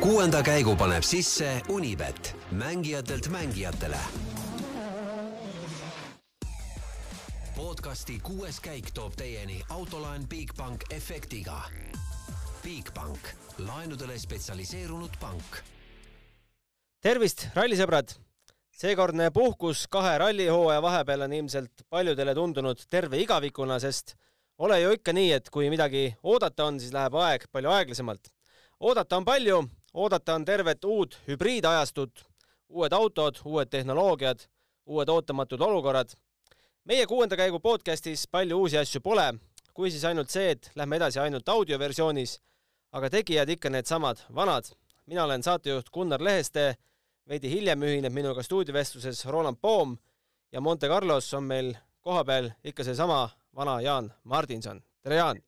kuuenda käigu paneb sisse Unibet, mängijatelt mängijatele. podcasti kuues käik toob teieni autolaen Bigbank efektiga. Bigbank, laenudele spetsialiseerunud pank. tervist, rallisõbrad! seekordne puhkus kahe rallihooaja vahepeal on ilmselt paljudele tundunud terve igavikuna, sest ole ju ikka nii, et kui midagi oodata on, siis läheb aeg palju aeglasemalt. oodata on palju, oodata on tervet uut hübriidajastut, uued autod, uued tehnoloogiad, uued ootamatud olukorrad. meie kuuenda käigu podcastis palju uusi asju pole, kui siis ainult see, et lähme edasi ainult audioversioonis, aga tegijad ikka needsamad vanad. mina olen saatejuht Gunnar Leheste, veidi hiljem ühineb minuga stuudiovestluses Roland Poom ja Monte Carlos on meil kohapeal ikka seesama vana Jaan Martinson. tere, Jaan!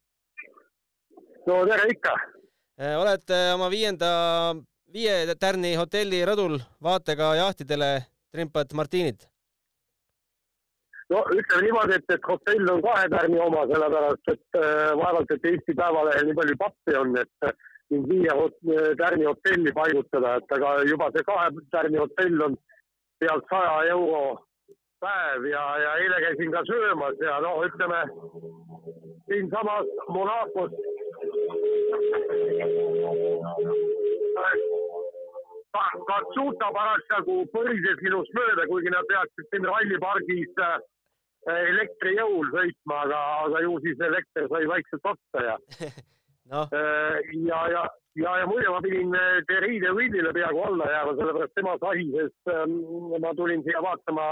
no tere ikka! Äh, oled äh, oma viienda, viie tärni hotelli rõdul vaatega jahtidele trimpad Martinit? no ütleme niimoodi, et, et hotell on kahe tärni oma, sellepärast et äh, vaevalt, et Eesti Päevalehel nii palju pappi on, et mind viie hot, tärni hotelli paigutada, et aga juba see kahe tärni hotell on pealt saja euro päev ja, ja eile käisin ka söömas ja noh, ütleme siinsamas Monacos Katsuta parasjagu põrises minust mööda, kuigi nad peaksid siin rallipargis äh, elektri jõul sõitma, aga, aga ju siis elekter sai vaikselt otsa ja no. Äh, ja, ja, ja, ja muide ma pidin äh, Willile peaaegu alla jääma, sellepärast tema sahises, ähm, ma tulin siia vaatama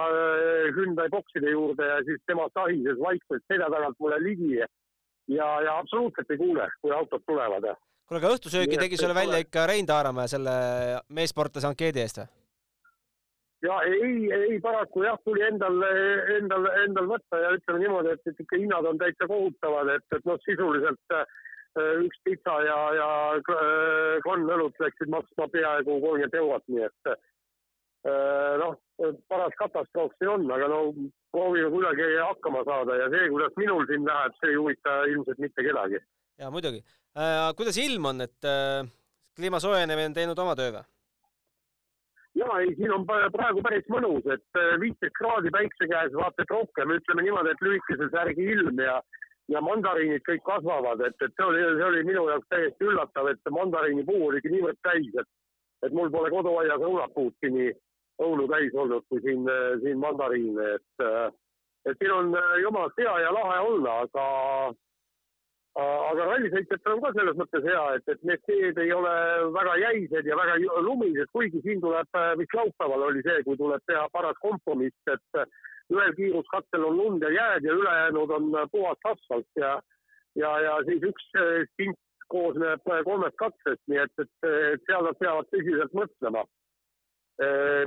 Hyundai bokside juurde ja siis tema sahises vaikselt selja tagant mulle ligi ja, ja absoluutselt ei kuule, kui autod tulevad kuule, aga õhtusöögi tegi sulle välja ikka Rein Taaramäe selle meessportlase ankeedi eest või? ja ei, ei paraku jah, tuli endal, endal, endal võtta ja ütleme niimoodi, et, et ikka hinnad on täitsa kohutavad, et, et noh, sisuliselt äh, üks pitsa ja, ja konn äh, õlut läksid maksma peaaegu kolmkümmend eurot, nii et noh, paras katastroof see on, aga no proovime kuidagi hakkama saada ja see, kuidas minul siin läheb, see ei huvita ilmselt mitte kedagi. ja muidugi äh,. kuidas ilm on, et äh, kliima soojenemine on teinud oma töö või? ja ei, siin on praegu päris mõnus, et äh, viisteist kraadi päikse käes, vaata et rohkem, ütleme niimoodi, et lühikese särgi ilm ja ja mandariinid kõik kasvavad, et, et see oli, see oli minu jaoks täiesti üllatav, et mandariinipuu oligi niivõrd täis, et, et mul pole koduaias õunapuudki nii õunu täis olnud kui siin, siin mandariine, et, äh, et siin on äh, jumalast hea ja lahe olla, aga aga rallisõitjatel on ka selles mõttes hea, et, et need teed ei ole väga jäised ja väga lumised, kuigi siin tuleb, vist laupäeval oli see, kui tuleb teha paras kompromiss, et ühel kiiruskattel on lund ja jääd ja ülejäänud on puhas asfalt ja, ja, ja siis üks stint koosneb kolmest katsest, nii et, et, et seal nad peavad tõsiselt mõtlema,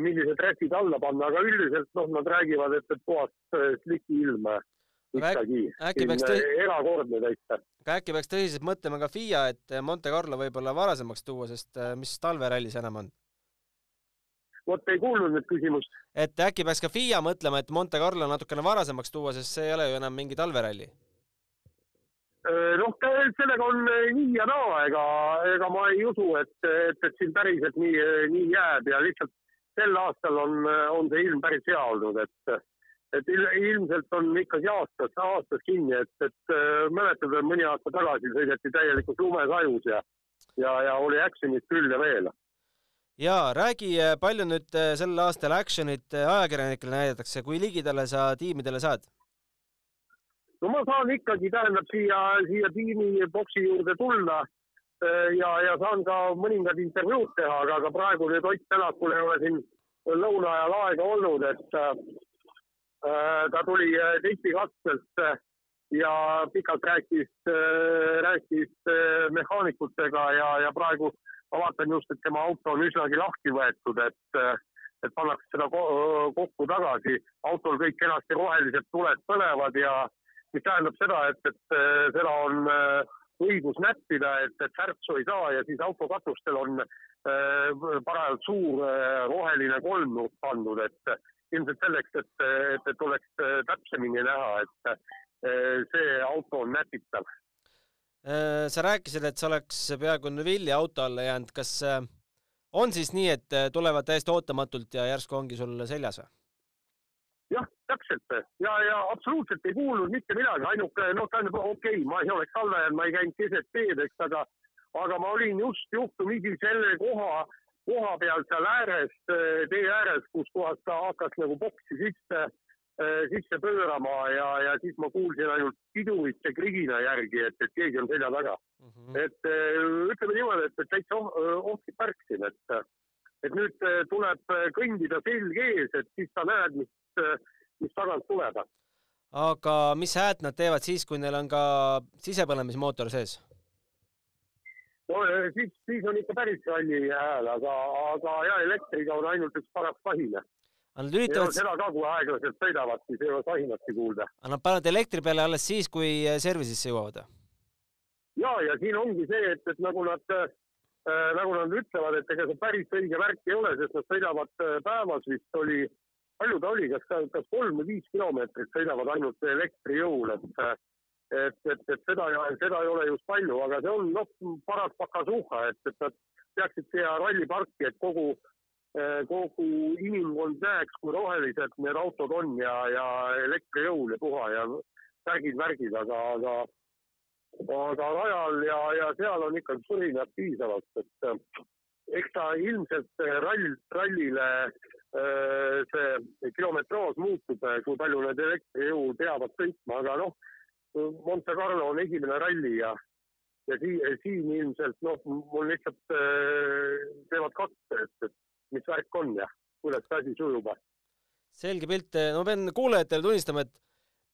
millised rätid alla panna, aga üldiselt noh, nad räägivad, et, et puhas sliki ilm ikkagi. peaks tõi-. erakordne täitsa. aga äkki peaks tõsiselt mõtlema ka FIA, et Monte Carlo võib-olla varasemaks tuua, sest mis talverallis enam on? vot ei kuulnud nüüd küsimust. et äkki peaks ka FIA mõtlema, et Monte Carlo natukene varasemaks tuua, sest see ei ole ju enam mingi talveralli noh, sellega on nii ja naa, ega, ega ma ei usu, et, et, et siin päriselt nii, nii jääb ja lihtsalt sel aastal on, on see ilm päris hea olnud, et et ilmselt on ikkagi aastas, aastas kinni, et, et äh, mäletad veel mõni aasta tagasi sõideti täielikult lumesajus ja, ja, ja oli action'it küll ja veel. ja räägi, äh, palju nüüd äh, sel aastal action'it ajakirjanikele näidatakse, kui ligidale sa tiimidele saad? no ma saan ikkagi, tähendab siia, siia tiimi boksi juurde tulla ja, ja saan ka mõningad intervjuud teha, aga, aga praegu nüüd Ott Tänakul ei ole siin lõuna ajal aega olnud, et Äh, ta tuli äh, testikatselt äh, ja pikalt rääkis, rääkis mehaanikutega ja, ja praegu ma vaatan just, et tema auto on üsnagi lahti võetud, et, et pannakse seda kokku tagasi. autol kõik kenasti rohelised tuled põlevad ja mis tähendab seda, et, et seda on õigus näppida, et, et särtsu ei saa ja siis autokatustel on parajalt suur roheline kolmnurk pandud, et ilmselt selleks, et, et, et oleks äh, täpsemini näha, et äh, see auto on näpitav. Äh, sa rääkisid, et see oleks peaaegu Neville'i auto alla jäänud, kas on siis nii, et äh, tulevad täiesti ootamatult ja järsku ongi sul seljas või? Täpselt ja, ja absoluutselt ei kuulnud mitte midagi, ainuke noh, tähendab okei okay,, ma ei oleks salvajal, ma ei käinud keset teed, eks, aga aga ma olin just juhtumisi selle koha, koha peal seal ääres, tee ääres, kus kohas ta hakkas nagu boksi sisse sisse pöörama ja, ja siis ma kuulsin ainult pidurite krigina järgi, et, et keegi on selja taga mm. -hmm. et ütleme niimoodi, et, et täitsa ohtlik värk siin, et, et nüüd tuleb kõndida selg ees, et siis sa näed, mis, mis tagant tuleb. aga mis häält nad teevad siis, kui neil on ka sisepõlemismootor sees? no siis, siis on ikka päris ralli hääl, aga, aga ja elektriga on ainult üks paras pahine aga nad üritavad. seda ka, kui aeglaselt sõidavad, siis ei ole sahinatki kuulda. aga nad panevad elektri peale alles siis, kui äh, service'isse jõuavad? ja, ja siin ongi see, et, et nagu nad äh,, nagu nad ütlevad, et ega see päris õige värk ei ole, sest nad sõidavad äh, päevas vist oli, palju ta oli, kas, kas kolm või viis kilomeetrit sõidavad ainult elektri jõul, et et, et, et seda, seda ei ole just palju, aga see on noh, paras pakasuhha, et, et nad peaksid siia ralliparki, et kogu kogu inimkond näeks, kui rohelised need autod on ja, ja elektrijõul ja puha ja värgid-värgid, aga, aga, aga rajal ja, ja seal on ikkagi surinat piisavalt, et eks ta ilmselt rall, rallile see kilometraaž muutub, kui palju need elektrijõul peavad sõitma, aga noh, Monte Carlo on esimene ralli ja, ja siin, siin ilmselt noh, mul lihtsalt teevad katse, et, et mis värk on ja kuidas see asi sujub. selge pilt, no pean kuulajatele tunnistama, et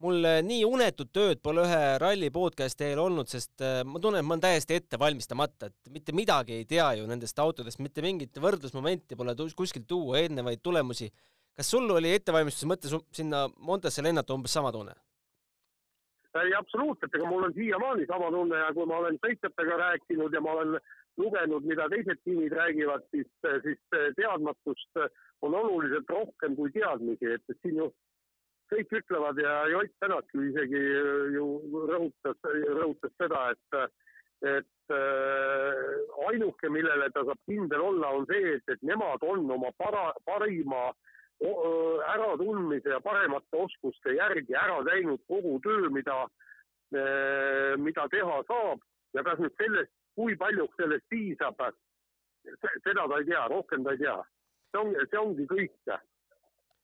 mul nii unetut tööd pole ühe ralli podcast'i eel olnud, sest äh, ma tunnen, et ma olen täiesti ettevalmistamata, et mitte midagi ei tea ju nendest autodest, mitte mingit võrdlusmomenti pole kuskilt tuua, eelnevaid tulemusi. kas sul oli ettevalmistuse mõttes sinna Montesse lennata umbes sama tunne? ei, absoluutselt, ega mul on siiamaani sama tunne ja kui ma olen sõitjatega rääkinud ja ma olen lugenud, mida teised tiimid räägivad, siis, siis teadmatust on oluliselt rohkem kui teadmisi, et siin ju kõik ütlevad ja Jott Tänakki isegi ju rõhutas, rõhutas seda, et, et äh, ainuke, millele ta saab kindel olla, on see, et, et nemad on oma para, parima äratundmise ja paremate oskuste järgi ära teinud kogu töö, mida, äh, mida teha saab ja kas nüüd sellest kui paljuks sellest piisab, seda ta ei tea, rohkem ta ei tea. see on, see ongi kõik.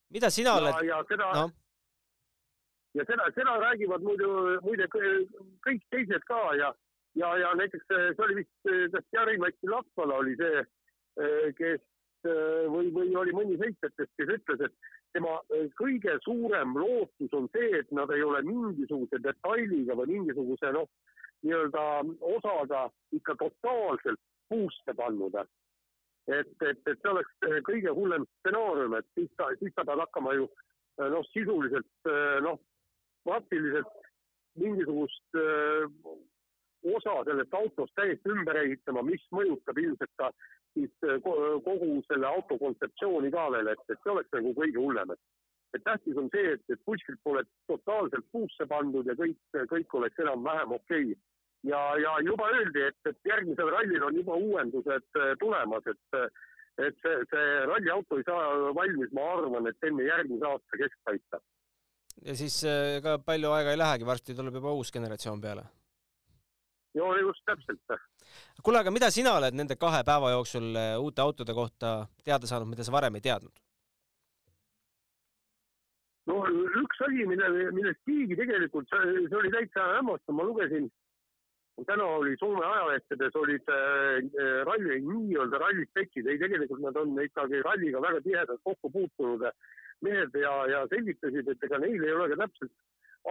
mida sina ja, oled? ja seda no., ja seda, seda räägivad muidu, muide kõik teised ka ja, ja, ja näiteks see oli vist, kas Jari-Mati Latvala oli see, kes või, või oli mõni sõitjatest, kes ütles, et tema kõige suurem lootus on see, et nad ei ole mingisuguse detailiga või mingisuguse noh, nii-öelda osaga ikka totaalselt puusse pannud. et, et, et see oleks kõige hullem stsenaarium, et siis ta, siis ta peab hakkama ju noh, sisuliselt noh, praktiliselt mingisugust öö, osa sellest autost täiesti ümber ehitama, mis mõjutab ilmselt ka siis kogu selle auto kontseptsiooni ka veel, et, et see oleks nagu kõige hullem, et et tähtis on see, et, et kuskilt pole totaalselt puusse pandud ja kõik, kõik oleks enam-vähem okei okay ja, ja juba öeldi, et, et järgmisel rallil on juba uuendused äh, tulemas, et et see, see ralliauto ei saa valmis, ma arvan, et enne järgmise aasta keskpaika. Ja siis äh, ega palju aega ei lähegi, varsti tuleb juba uus generatsioon peale. no just täpselt. kuule, aga mida sina oled nende kahe päeva jooksul äh, uute autode kohta teada saanud, mida sa varem ei teadnud? no üks asi, mille, millest keegi tegelikult, see oli täitsa hämmastav, ma lugesin täna oli Soome ajalehtedes olid äh, ralli, nii-öelda rallispekid, ei tegelikult nad on ikkagi ralliga väga tihedalt kokku puutunud mehed ja, ja selgitasid, et ega neil ei ole ka täpselt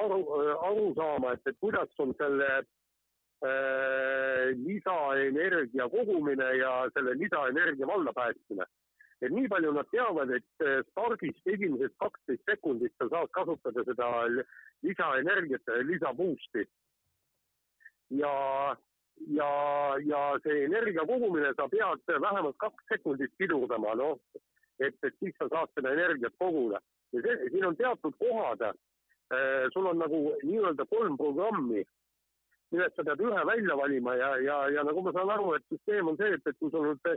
aru, aru saama, et, et kuidas on selle äh, lisaenergia kogumine ja selle lisaenergia vallapäästmine. et nii palju nad teavad, et äh, stardist esimesed kaksteist sekundit sa saad kasutada seda lisaenergiat, lisaboost'i ja, ja, ja see energia kogumine, sa pead vähemalt kaks sekundit pidurdama, noh, et, et siis sa saad seda energiat koguda. ja see, siin on teatud kohad äh,, sul on nagu nii-öelda kolm programmi, millest sa pead ühe välja valima ja, ja, ja nagu ma saan aru, et süsteem on see, et, et kui sul nüüd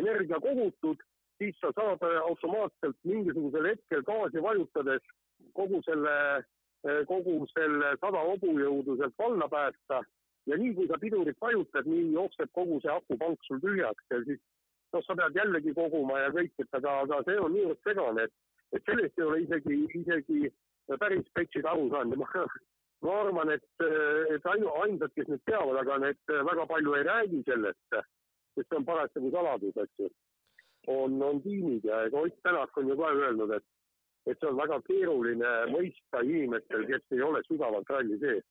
energia kogutud, siis sa saad automaatselt mingisugusel hetkel gaasi vajutades kogu selle, kogu selle sada hobujõudu sealt valla päästa ja nii kui sa pidurit vajutad, nii jookseb kogu see akupank sul tühjaks ja siis noh, sa pead jällegi koguma ja kõik, et aga, aga see on niivõrd segane, et, et sellest ei ole isegi, isegi päris petsid aru saanud. Ja ma, ma arvan, et, et ainu, ainsad, kes nüüd teavad, aga need väga palju ei räägi sellest, sest see on parasjagu saladus, eks ju, on, on tiimid ja ega Ott Tänak on ju ka öelnud, et, et see on väga keeruline mõista inimestel, kes ei ole sügavalt ralli sees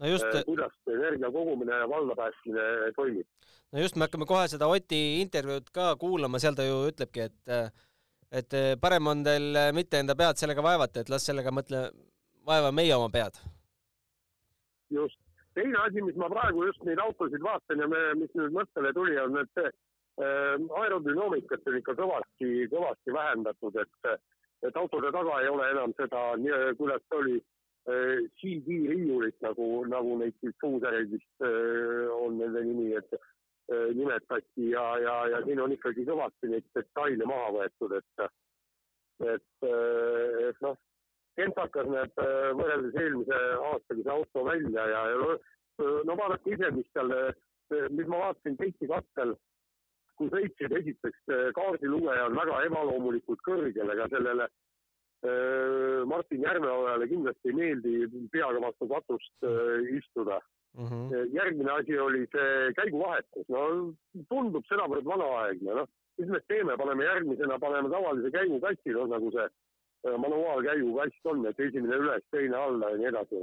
no just, kuidas energia kogumine ja valla päästmine toimib. no just, me hakkame kohe seda Oti intervjuud ka kuulama, seal ta ju ütlebki, et et parem on teil mitte enda pead sellega vaevata, et las sellega mõtle, vaeva meie oma pead just. teine asi, mis ma praegu just neid autosid vaatan ja me, mis nüüd mõttele tuli, on, et äh, aerodünaamikat on ikka kõvasti, kõvasti vähendatud, et, et autode taga ei ole enam seda, kuidas ta oli äh,, CD-riiulit nagu, nagu neid siis Suusereid vist äh, on nende nimi, et äh, nimetati ja, ja, ja siin on ikkagi kõvasti neid detaile maha võetud, et, et, äh, et noh kentsakas näeb äh, võrreldes eelmise aastaga see auto välja ja, ja no vaadake ise, mis seal, äh, mis ma vaatasin teisi kattel, kui sõitsid, esiteks äh, kaardilugeja on väga ebaloomulikult kõrgel, ega sellele Martin Järveojale kindlasti ei meeldi peaga vastu katust istuda mm. -hmm. järgmine asi oli see käiguvahetus, no tundub sedavõrd vanaaegne, noh, mis me teeme, paneme järgmisena, paneme tavalise käigukasti, noh nagu see Äh, manuaalkäigukast on, et esimene üles, teine alla ja nii edasi.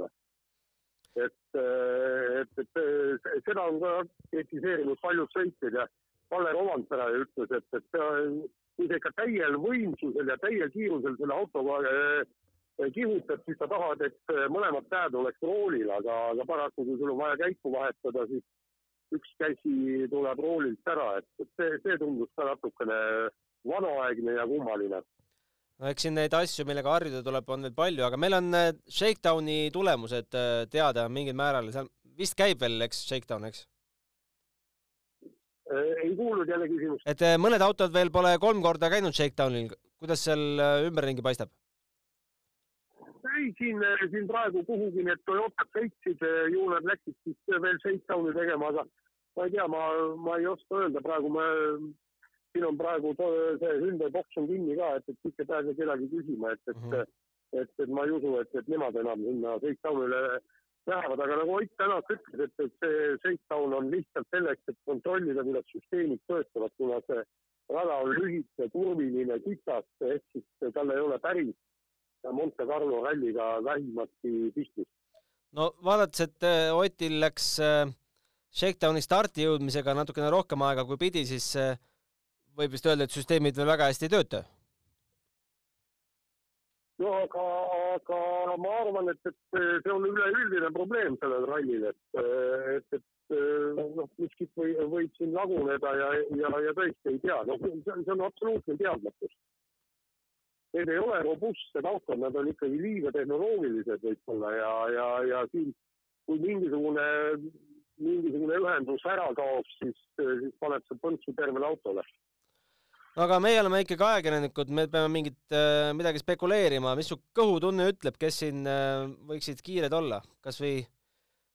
et, äh, et, et äh, seda on ka kritiseerinud paljud sõitjad ja Kalle Romandpere ütles, et, et kui sa ikka täiel võimsusel ja täiel kiirusel selle autoga kihutad, siis sa tahad, et mõlemad käed oleks roolil, aga, aga paraku, kui sul on vaja käiku vahetada, siis üks käsi tuleb roolilt ära, et, see, see tundus ka natukene vanaaegne ja kummaline no eks siin neid asju, millega harjuda tuleb, on veel palju, aga meil on Shakedowni tulemused teada mingil määral, seal vist käib veel, eks, Shakedown, eks? Äh, ei kuulnud jälle küsimust. et mõned autod veel pole kolm korda käinud Shakedownil, kuidas seal ümberringi paistab? ei, siin, siin praegu kuhugi need Toyotad sõitsid, ju nad läksid siis veel Shakedowni tegema, aga ma ei tea, ma, ma ei oska öelda, praegu ma siin on praegu see hündeboks on kinni ka, et, et siit ei pääse kedagi küsima, et, et mm, -hmm. et, et ma ei usu, et, et nemad enam sinna Shakedownile lähevad, aga nagu Ott Tänak ütles, et, et see Shakedown on lihtsalt selleks, et kontrollida, kuidas süsteemid töötavad, kuna see rada on lühike, kurviline, kitsas, ehk siis tal ei ole päris Monte Carlo ralliga vähimatki pistmist. no vaadates, et äh, Otil läks äh, Shakedowni starti jõudmisega natukene rohkem aega kui pidi, siis äh, võib vist öelda, et süsteemid veel väga hästi ei tööta? No aga, aga ma arvan, et, et see on üleüldine probleem sellel rallil, et, et, et noh, miskit või, võib siin laguneda ja, ja, ja tõesti ei tea, noh, see on absoluutne teadmatus. Need ei ole robustsed autod, nad on ikkagi liiga tehnoloogilised võib-olla ja, ja, ja siin kui mingisugune, mingisugune ühendus ära kaob, siis, siis paneb see põntsu tervele autole no aga meie oleme ikkagi ajakirjanikud, me peame mingit äh,, midagi spekuleerima, mis su kõhutunne ütleb, kes siin äh, võiksid kiired olla, kasvõi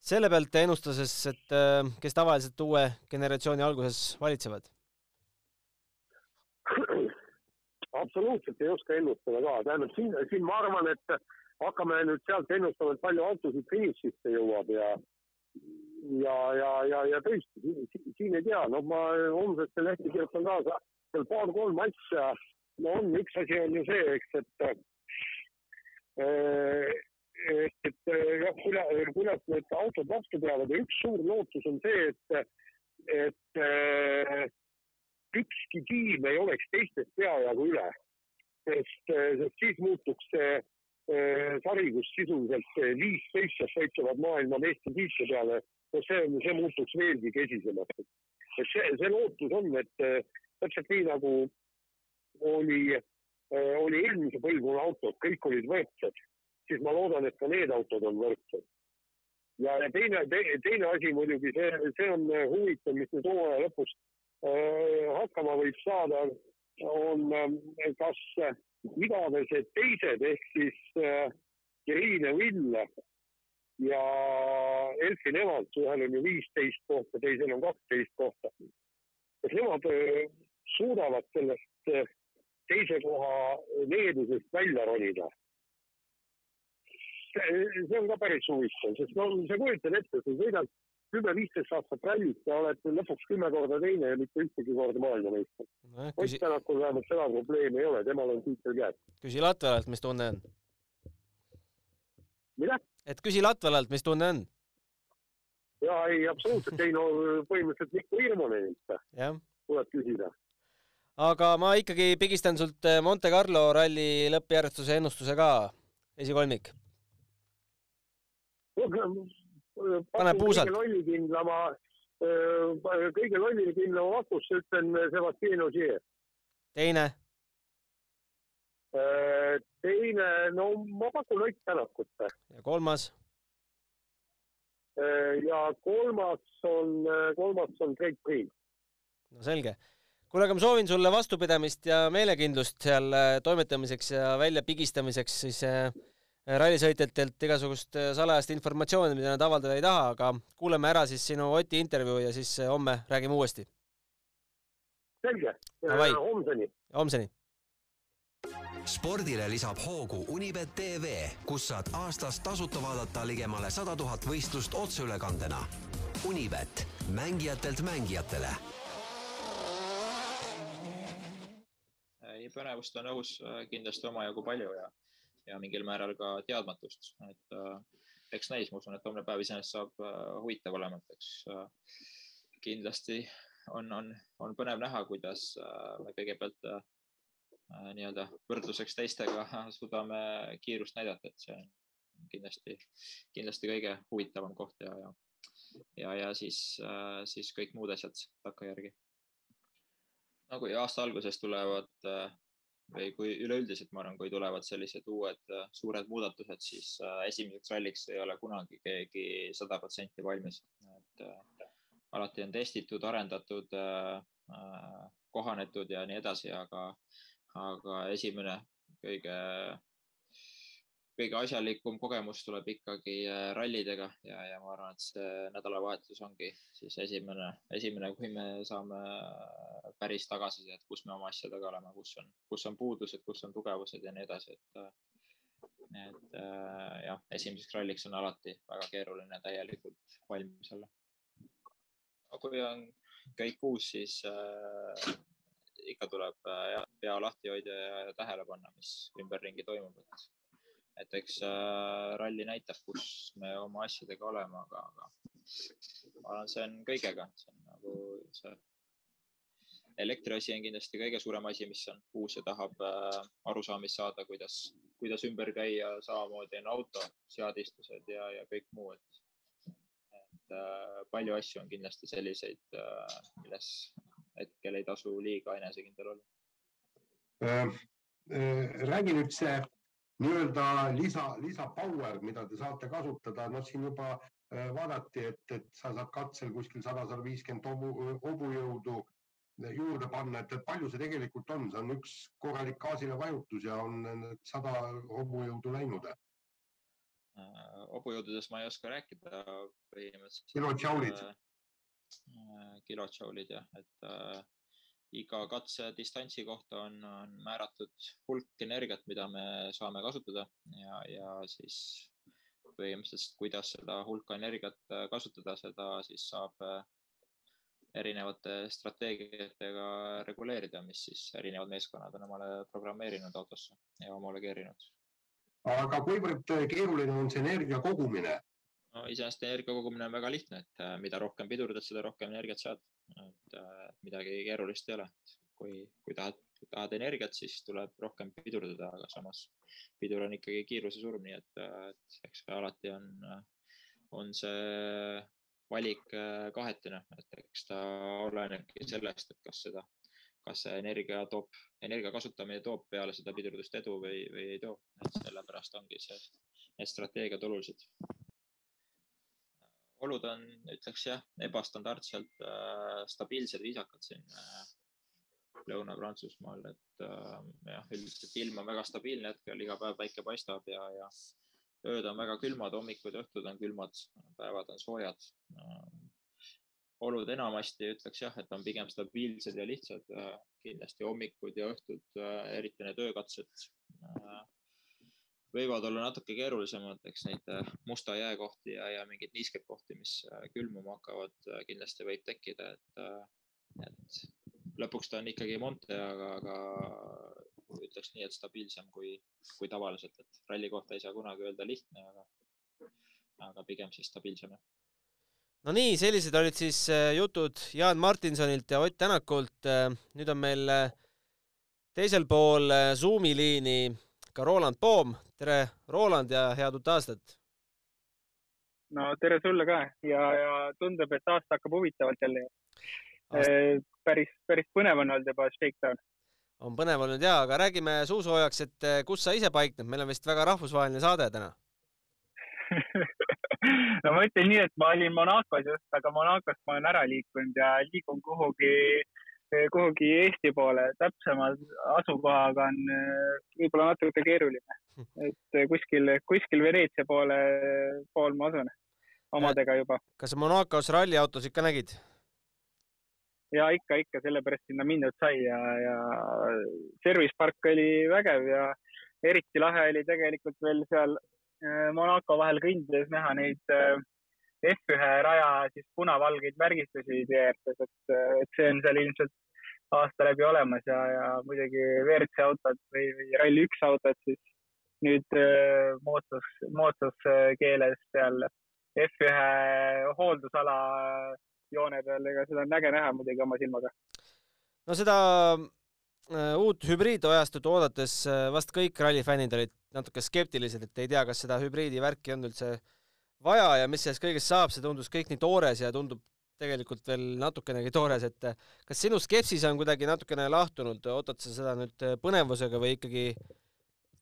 selle pealt ennustades, et äh, kes tavaliselt uue generatsiooni alguses valitsevad? absoluutselt ei oska ennustada ka, tähendab siin, siin ma arvan, et hakkame nüüd sealt ennustama, et palju autosid finišisse jõuab ja ja, ja, ja, ja tõesti siin, ei tea, no ma homsesse lehti kirjutan kaasa seal paar-kolm asja, no on, üks asi on ju see, eks, et äh, et, et jah, kuidas, kuidas need autod vastu peavad ja üks suur lootus on see, et, et ükski tiim ei oleks teistest peajagu üle, sest, sest siis muutuks see sari, kus sisuliselt viis seitse sõitsevad maailma meistritiitli peale, no see, see muutuks veelgi kesisemaks. et see, see lootus on, et täpselt nii nagu oli, äh, oli eelmise põlvkonna autod, kõik olid võrdsed, siis ma loodan, et ka need autod on võrdsed. ja, ja teine te,, teine asi muidugi see, see on huvitav, mis nüüd hooaja lõpus äh, hakkama võib saada, on kas igavesed teised ehk siis Kirill ja Vill ja Elfi nemad, ühel on ju viisteist kohta, teisel on kaksteist kohta. kas nemad suudavad sellest teise koha needusest välja ronida? see on ka päris huvitav, sest no sa kujutad ette, sa sõidad kümme-viisteist aastat rallit ja oled lõpuks kümme korda teine ja mitte ühtegi korda maailmameister no,. Ott küsi... Tänakul vähemalt seda probleemi ei ole, temal on tiitel käes. küsi Latvalalt, mis tunne on? mida? et küsi Latvalalt, mis tunne on? ja ei, absoluutselt ei no põhimõtteliselt Mikko Hirmonenilt tuleb küsida. Aga ma ikkagi pigistan sult eh, Monte Carlo ralli lõppjärjestuse ennustuse ka, esikolmik. pane puusalt. lollikindlama, kõige lollikindlama vastuse ütlen eh, Sebastian Ogier. teine teine, no ma pakun Ott Tänakut. ja kolmas? ja kolmas on, kolmas on Craig Green. no selge. Kuule, aga ma soovin sulle vastupidamist ja meelekindlust seal äh, toimetamiseks ja väljapigistamiseks siis äh, rallisõitjatelt igasugust äh, salajast informatsiooni, mida nad avaldada ei taha, aga kuulame ära siis sinu Oti intervjuu ja siis homme räägime uuesti. selge, homseni. homseni spordile lisab hoogu Unibet tv, kus saad aastas tasuta vaadata ligemale sada tuhat võistlust otseülekandena. Unibet, mängijatelt mängijatele. ei, põnevust on õhus äh, kindlasti omajagu palju ja, ja mingil määral ka teadmatust, et äh, eks näis, ma usun, et homne päev iseenesest saab äh, huvitav olema, et eks äh, kindlasti on, on, on põnev näha, kuidas äh, me kõigepealt äh, Äh, nii-öelda võrdluseks teistega suudame kiirust näidata, et see on kindlasti, kindlasti kõige huvitavam koht ja, ja, ja, ja siis, äh, siis kõik muud asjad takkajärgi. No kui aasta alguses tulevad äh, või kui üleüldiselt ma arvan, kui tulevad sellised uued suured muudatused, siis esimeseks ralliks ei ole kunagi keegi sada protsenti valmis. et alati on testitud, arendatud, kohanetud ja nii edasi, aga aga esimene kõige, kõige asjalikum kogemus tuleb ikkagi äh, rallidega ja, ja ma arvan, et see nädalavahetus ongi siis esimene, esimene, kui me saame äh, päris tagasisidet, kus me oma asjadega oleme, kus on, kus on puudused, kus on tugevused ja nii edasi, et äh, et jah, esimeseks ralliks on alati väga keeruline täielikult valmis olla. kui on kõik uus, siis ikka tuleb äh, pea lahti hoida ja tähele panna, mis ümberringi toimub, et, et eks äh, ralli näitab, kus me oma asjadega oleme, aga, aga ma arvan, see on kõigega, see on nagu see elektriasi on kindlasti kõige suurem asi, mis on uus ja tahab äh, arusaamist saada, kuidas, kuidas ümber käia, samamoodi on auto, seadistused ja, ja kõik muu, et, et äh, palju asju on kindlasti selliseid äh,, milles hetkel ei tasu liiga enesekindel olla äh,. äh räägi nüüd see nii-öelda lisa, lisa power, mida te saate kasutada, noh, siin juba äh, vaadati, et, et sa saad katsel kuskil sada, sada viiskümmend hobu, hobujõudu juurde panna, et palju see tegelikult on, see on üks korralik gaasile vajutus ja on sada hobujõudu läinud. Äh,. hobujõududest ma ei oska rääkida kilotšaulid äh, Äh, kilotšaulid jah, et äh, iga katse distantsi kohta on, on määratud hulk energiat, mida me saame kasutada ja, ja siis põhimõtteliselt, kuidas seda hulka energiat äh, kasutada, seda siis saab äh, erinevate strateegiatega reguleerida, mis siis erinevad meeskonnad on omale programmeerinud autosse ja homologeerinud. aga kuivõrd keeruline on see energia kogumine? no iseenesest energia kogumine on väga lihtne, et äh, mida rohkem pidurdad, seda rohkem energiat saad. Et äh, midagi keerulist ei ole. kui, kui tahad, tahad energiat, siis tuleb rohkem pidurdada, aga samas pidur on ikkagi kiiruse surm, nii et, äh, et eks alati on, on see valik kahetine, et eks ta olenebki sellest, et kas seda, kas see energia toob, energia kasutamine toob peale seda pidurdust edu või, või ei too. et sellepärast ongi see, need strateegiad olulised olud on, ütleks jah, ebastandardselt äh, stabiilsed, viisakad siin äh, Lõuna-Prantsusmaal, et äh, jah, üldiselt ilm on väga stabiilne hetkel, iga päev päike paistab ja, ja ööd on väga külmad, hommikud ja õhtud on külmad, päevad on soojad äh, olud enamasti ütleks jah, et on pigem stabiilsed ja lihtsad. kindlasti hommikud ja õhtud, eriti need öökatsed võivad olla natuke keerulisemad, eks neid musta jää kohti ja, ja mingeid niiskeid kohti, mis külmuma hakkavad, kindlasti võib tekkida, et, et lõpuks ta on ikkagi Monte, aga, aga ütleks nii, et stabiilsem kui, kui tavaliselt, et ralli kohta ei saa kunagi öelda lihtne, aga, aga pigem siis stabiilsem no nii, sellised olid siis äh, jutud Jaan Martinsonilt ja Ott Tänakult. Äh, nüüd on meil äh, teisel pool Zoomi liini ka Roland Poom. tere, Roland ja head uut aastat! no tere sulle ka ja, ja tundub, et aasta hakkab huvitavalt jälle Aast... päris, päris põnev on olnud juba Shakedown. on põnev olnud ja, aga räägime suusoojaks, et kus sa ise paikned, meil on vist väga rahvusvaheline saade täna no ma ütlen nii, et ma olin Monacos just, aga Monacost ma olen ära liikunud ja liigun kuhugi, kuhugi Eesti poole. täpsema asukohaga on eh, võib-olla natuke keeruline. et kuskil, kuskil Veneetsia poole, pool ma asun omadega juba. kas Monacos ralliautosid ka nägid? ja ikka, ikka, sellepärast sinna mindud sai ja, ja service park oli vägev ja eriti lahe oli tegelikult veel seal Monaco vahel kõndides näha neid äh, F1 raja siis punavalgeid märgistusi tee ääres, et, äh, et see on seal ilmselt aasta läbi olemas ja, ja muidugi WRC autod või, või Rally1 autod siis nüüd moodsas, moodsas keeles seal F1 hooldusala joone peal, ega seda on äge näha muidugi oma silmaga. no seda uut hübriidajastut oodates vast kõik rallifännid olid natuke skeptilised, et ei tea, kas seda hübriidivärki on üldse vaja ja mis sellest kõigest saab, see tundus kõik nii toores ja tundub tegelikult veel natukenegi toores, et kas sinu skepsis on kuidagi natukene lahtunud, ootad sa seda nüüd põnevusega või ikkagi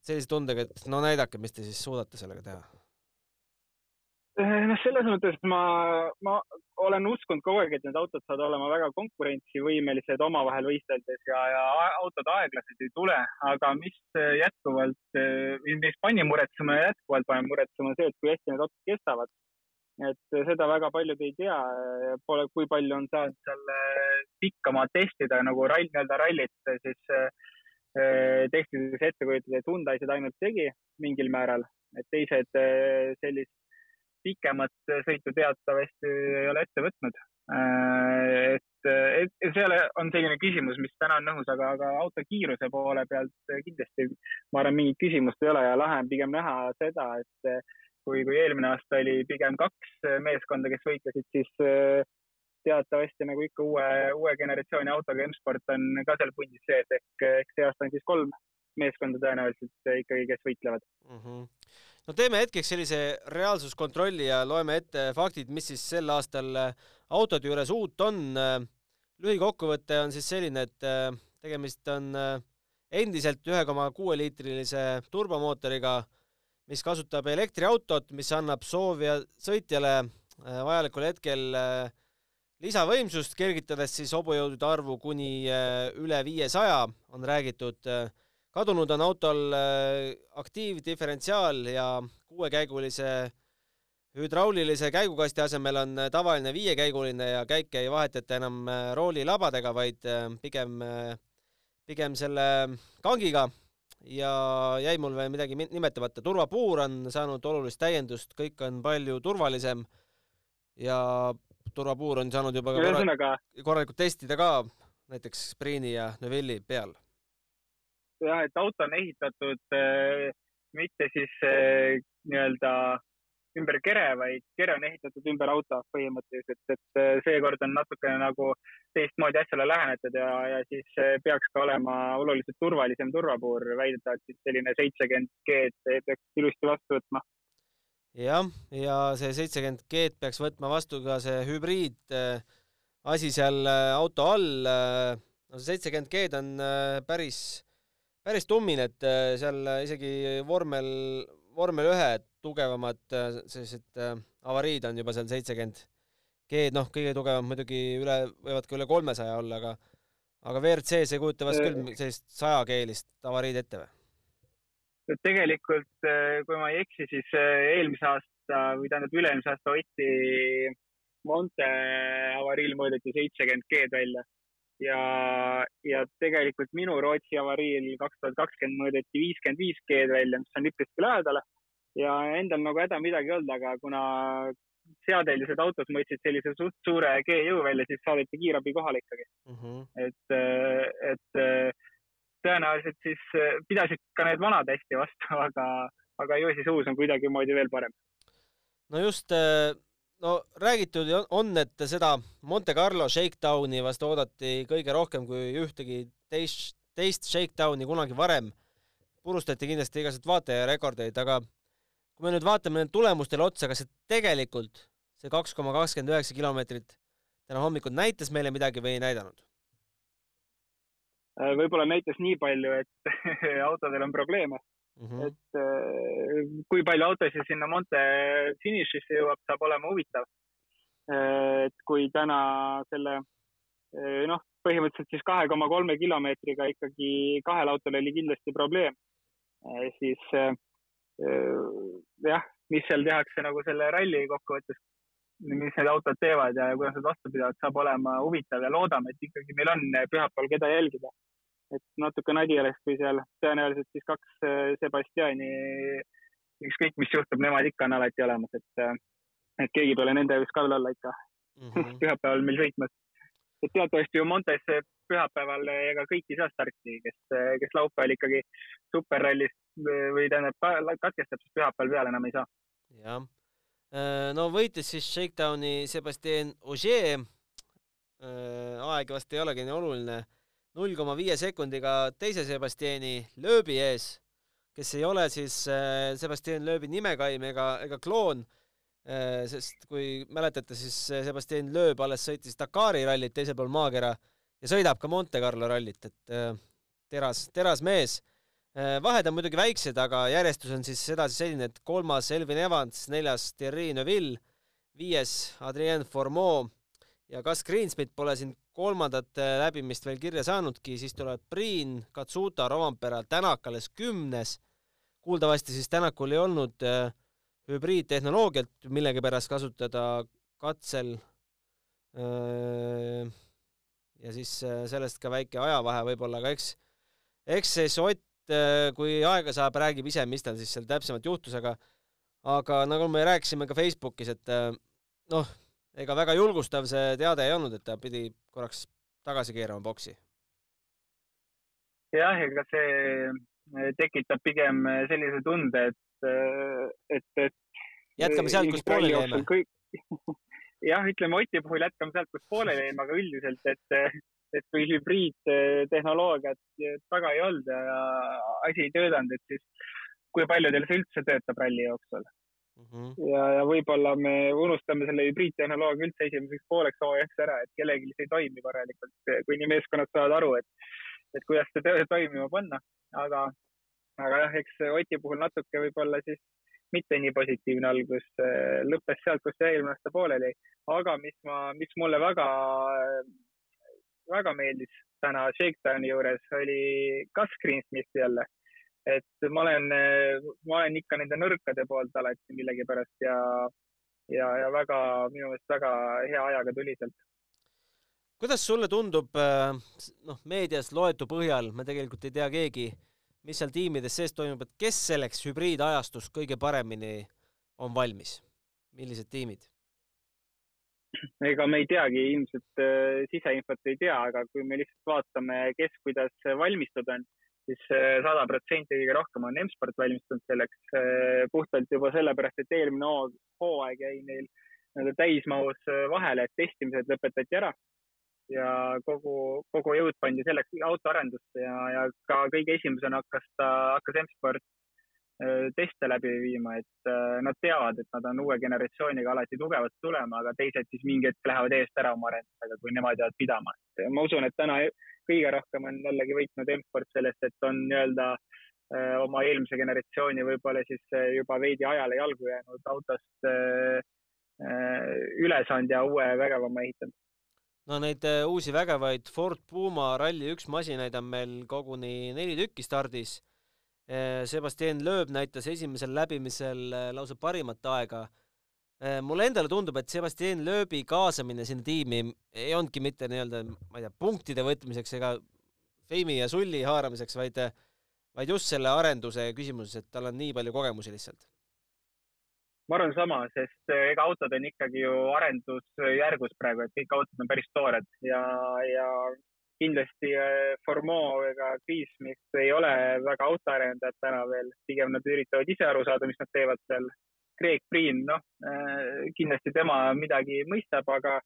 sellise tundega, et no näidake, mis te siis suudate sellega teha? Noh, selles mõttes ma, ma olen uskunud kogu aeg, et need autod saavad olema väga konkurentsivõimelised omavahel võisteldes ja, ja autod aeglased ei tule, aga mis jätkuvalt, mis pani muretsema ja jätkuvalt paneb muretsema see, et kui hästi need autod kestavad. et seda väga paljud ei tea, pole, kui palju on saanud seal pikkamaad testida nagu rall, nii-öelda rallit, siis testides ette kujutada, et Hyundai seda ainult tegi mingil määral, et teised sellist pikemat sõitu teatavasti ei ole ette võtnud. Äh, et, et seal on selline küsimus, mis täna on õhus, aga, aga auto kiiruse poole pealt kindlasti ma arvan, mingit küsimust ei ole ja lahe on pigem näha seda, et kui, kui eelmine aasta oli pigem kaks meeskonda, kes võitlesid, siis äh, teatavasti nagu ikka uue, uue generatsiooni autoga M-sport on ka seal pundis sees ehk, ehk see aasta on siis kolm meeskonda tõenäoliselt ikkagi, kes võitlevad mm. -hmm no teeme hetkeks sellise reaalsuskontrolli ja loeme ette faktid, mis siis sel aastal äh, autode juures uut on. Äh, lühikokkuvõte on siis selline, et äh, tegemist on endiselt ühe koma kuue liitrilise turbomootoriga, mis kasutab elektriautot, mis annab soovija sõitjale vajalikul hetkel lisavõimsust, kergitades siis hobujõudude arvu kuni üle viiesaja, on räägitud kadunud on autol äh, aktiivdiferentsiaal ja kuuekäigulise hüdraulilise käigukasti asemel on äh, tavaline viiekäiguline ja käike ei vahetata enam äh, roolilabadega, vaid pigem, pigem selle kangiga. Ja jäi mul veel midagi nimetamata, turvapuur on saanud olulist täiendust, kõik on palju turvalisem ja turvapuur on saanud juba korralikult, korralikult testida ka näiteks Priini ja Neuvilli peal jah, et auto on ehitatud äh, mitte siis äh, nii-öelda ümber kere, vaid kere on ehitatud ümber auto põhimõtteliselt, et äh, seekord on natukene nagu teistmoodi asjale lähenetud ja, ja siis peaks ka olema oluliselt turvalisem turvapuur, väidetavalt siis selline seitsekümmend G-d peaks ilusti vastu võtma. jah, ja see seitsekümmend G-d peaks võtma vastu ka see hübriid asi seal auto all. no see seitsekümmend G-d on päris päris tummin, et äh, seal isegi vormel, vormel ühe tugevamad äh, sellised äh, avariid on juba seal seitsekümmend. G-d, noh, kõige tugevam muidugi üle, võivad ka üle kolmesaja olla, aga aga WRC-s ei kujuta vast küll sellist sajakeelist avariid ette või? tegelikult, kui ma ei eksi, siis eelmise aasta või tähendab üle-eelmise aasta Oti Monte avariil mõõdeti seitsekümmend G-d välja ja, ja tegelikult minu Rootsi avariil kaks tuhat kakskümmend mõõdeti viiskümmend viis G-d välja, mis on üpriski lähedale ja endal nagu häda midagi ei olnud, aga kuna seadelised autod mõõtsid sellise suht suure G-jõu välja, siis saadeti kiirabi kohale ikkagi mm. -hmm. et, et tõenäoliselt siis pidasid ka need vanad hästi vastu, aga, aga ju siis uus on kuidagimoodi veel parem. no just no räägitud on, et seda Monte Carlo shakedowni vast oodati kõige rohkem kui ühtegi teist, teist shakedowni kunagi varem. purustati kindlasti igasuguseid vaatajarekordeid, aga kui me nüüd vaatame nüüd tulemustele otsa, kas see tegelikult, see kaks koma kakskümmend üheksa kilomeetrit täna hommikul näitas meile midagi või ei näidanud? Äh, võib-olla näitas nii palju, et autodel on probleeme mm. -hmm. et äh, kui palju autosid sinna Monte finišisse jõuab, saab olema huvitav. Äh, et kui täna selle äh, noh, põhimõtteliselt siis kahe koma kolme kilomeetriga ikkagi kahel autol oli kindlasti probleem, siis jah, mis seal tehakse nagu selle ralli kokkuvõttes, mis need autod teevad ja kuidas nad vastu pidavad, saab olema huvitav ja loodame, et ikkagi meil on pühapäeval, keda jälgida et natuke nadi oleks, kui seal tõenäoliselt siis kaks äh, Sebastiani, ükskõik mis juhtub, nemad ikka on alati olemas, et, äh, et keegi peale nende võiks ka veel olla ikka mm -hmm. pühapäeval meil sõitmas. et teatavasti ju Montes pühapäeval ega kõik ei saa starti, kes, kes laupäeval ikkagi superrallis või tähendab katkestab, siis pühapäeval peale enam ei saa. jah, äh, no võitis siis Shakedowni Sebastian Ogier. aeg vast ei olegi nii oluline null koma viie sekundiga teise Sebastiani lööbi ees, kes ei ole siis äh, Sebastian Lööbi nimekaim ega, ega kloon, äh, sest kui mäletate, siis Sebastian Lööb alles sõitis Dakari rallit teisel pool maakera ja sõidab ka Monte Carlo rallit, et äh, teras, teras mees. vahed on muidugi väiksed, aga järjestus on siis edasi selline, et kolmas Elvin Evans, neljas Thierry Neuville, viies Adrien Formeau ja kas Greensmit pole siin kolmandat äh, läbimist veel kirja saanudki, siis tulevad Priin, Katsuta, Rovampera, Tänak alles kümnes. kuuldavasti siis Tänakul ei olnud äh, hübriidtehnoloogiat millegipärast kasutada katsel äh,. ja siis sellest ka väike ajavahe võib-olla, aga eks, eks see Sott äh,, kui aega saab, räägib ise, mis tal siis seal täpsemalt juhtus, aga aga nagu me rääkisime ka Facebookis, et noh, ega väga julgustav see teade ei olnud, et ta pidi korraks tagasi keerama boksi. jah, ega see eh, tekitab pigem eh, sellise tunde, et, eh, et, et. jätkame sealt, kus pooleli jäime. kõik... jah, ütleme Oti puhul jätkame sealt, kus pooleli jäime, aga üldiselt, et, et kui hübriidtehnoloogiat taga ei olnud ja asi ei töötanud, et siis kui paljudel see üldse töötab ralli jooksul Mm -hmm. ja, ja võib-olla me unustame selle hübriidtehnoloogia üldse esimeseks pooleks hooajaks ära, et kellelgi see ei toimi korralikult, kuni meeskonnad saavad aru, et, et kuidas seda toimima panna. aga, aga jah, eks Oti puhul natuke võib-olla siis mitte nii positiivne algus, lõppes sealt, kus see eelmine aasta pooleli. aga mis ma, mis mulle väga, väga meeldis täna Shakedowni juures oli kas Greensmith jälle et ma olen, ma olen ikka nende nõrkade poolt alati millegipärast ja, ja, ja väga, minu meelest väga hea ajaga tuli sealt. kuidas sulle tundub, äh, noh, meedias loetu põhjal, me tegelikult ei tea keegi, mis seal tiimides sees toimub, et kes selleks hübriidajastus kõige paremini on valmis, millised tiimid? ega me ei teagi, ilmselt äh, siseinfot ei tea, aga kui me lihtsalt vaatame, kes kuidas valmistunud on siis eh, sada protsenti kõige rohkem on M-sport valmistunud selleks eh, puhtalt juba sellepärast, et eelmine hooaeg jäi neil nii-öelda täismahus eh, vahele, et testimised lõpetati ära ja kogu, kogu jõud pandi selleks autoarendusse ja, ja ka kõige esimesena hakkas ta, hakkas M-sport teste läbi viima, et nad teavad, et nad on uue generatsiooniga alati tugevalt tulema, aga teised siis mingi hetk lähevad eest ära oma arendusega, kui nemad jäävad pidama. ma usun, et täna kõige rohkem on jällegi võitnud M-sport sellest, et on nii-öelda äh, oma eelmise generatsiooni võib-olla siis äh, juba veidi ajale jalgu jäänud autost äh, üle saanud ja uue vägevama ehitanud. no neid uusi vägevaid Ford Puma Rally1 masinaid on meil koguni neli tükki stardis. Sebastian Loeb näitas esimesel läbimisel lausa parimat aega. Mulle endale tundub, et Sebastian Loebi kaasamine sinna tiimi ei olnudki mitte nii-öelda, ma ei tea, punktide võtmiseks ega feimi ja sulli haaramiseks, vaid, vaid just selle arenduse küsimuses, et tal on nii palju kogemusi lihtsalt ma arvan sama, sest eh, ega autod on ikkagi ju arendusjärgus praegu, et kõik autod on päris toored ja, ja kindlasti eh, Formeau ega Kriismist ei ole väga autoarendajad täna veel, pigem nad üritavad ise aru saada, mis nad teevad seal. Craig Priin, noh, eh, kindlasti tema midagi mõistab, aga,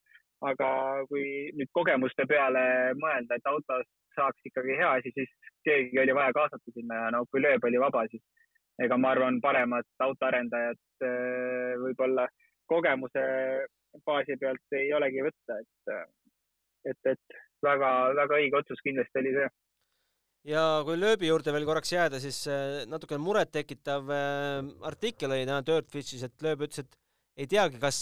aga kui nüüd kogemuste peale mõelda, et autos saaks ikkagi hea asi, siis keegi oli vaja kaasata sinna ja no kui lööb oli vaba, siis ega ma arvan, paremat autoarendajat eh, võib-olla kogemuse baasi pealt ei olegi võtta, et, et, et väga-väga õige otsus kindlasti oli see. Ja kui lööbi juurde veel korraks jääda, siis eh, natukene murettekitav eh, artikkel oli täna Dirtfishis, et lööb ütles, et ei teagi, kas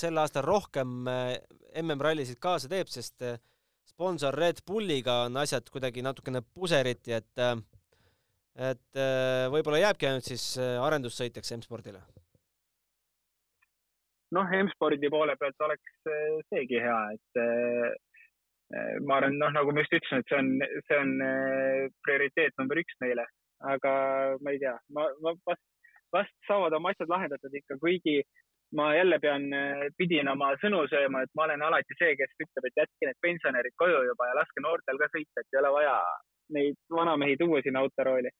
sel aastal rohkem MM-rallisid kaasa teeb, sest sponsor Red Bulliga on asjad kuidagi natukene puseriti, et et äh, võib-olla jääbki ainult siis äh, arendussõitjaks M-spordile? noh, M-spordi poole pealt oleks äh, seegi hea, et ma arvan, noh, nagu ma just ütlesin, et see on, see on prioriteet number üks neile, aga ma ei tea, ma, ma vast, vast saavad oma asjad lahendatud ikka, kuigi ma jälle pean, pidin oma sõnu sööma, et ma olen alati see, kes ütleb, et jätke need pensionärid koju juba ja laske noortel ka sõita, et ei ole vaja neid vanamehi tuua sinna autorooli.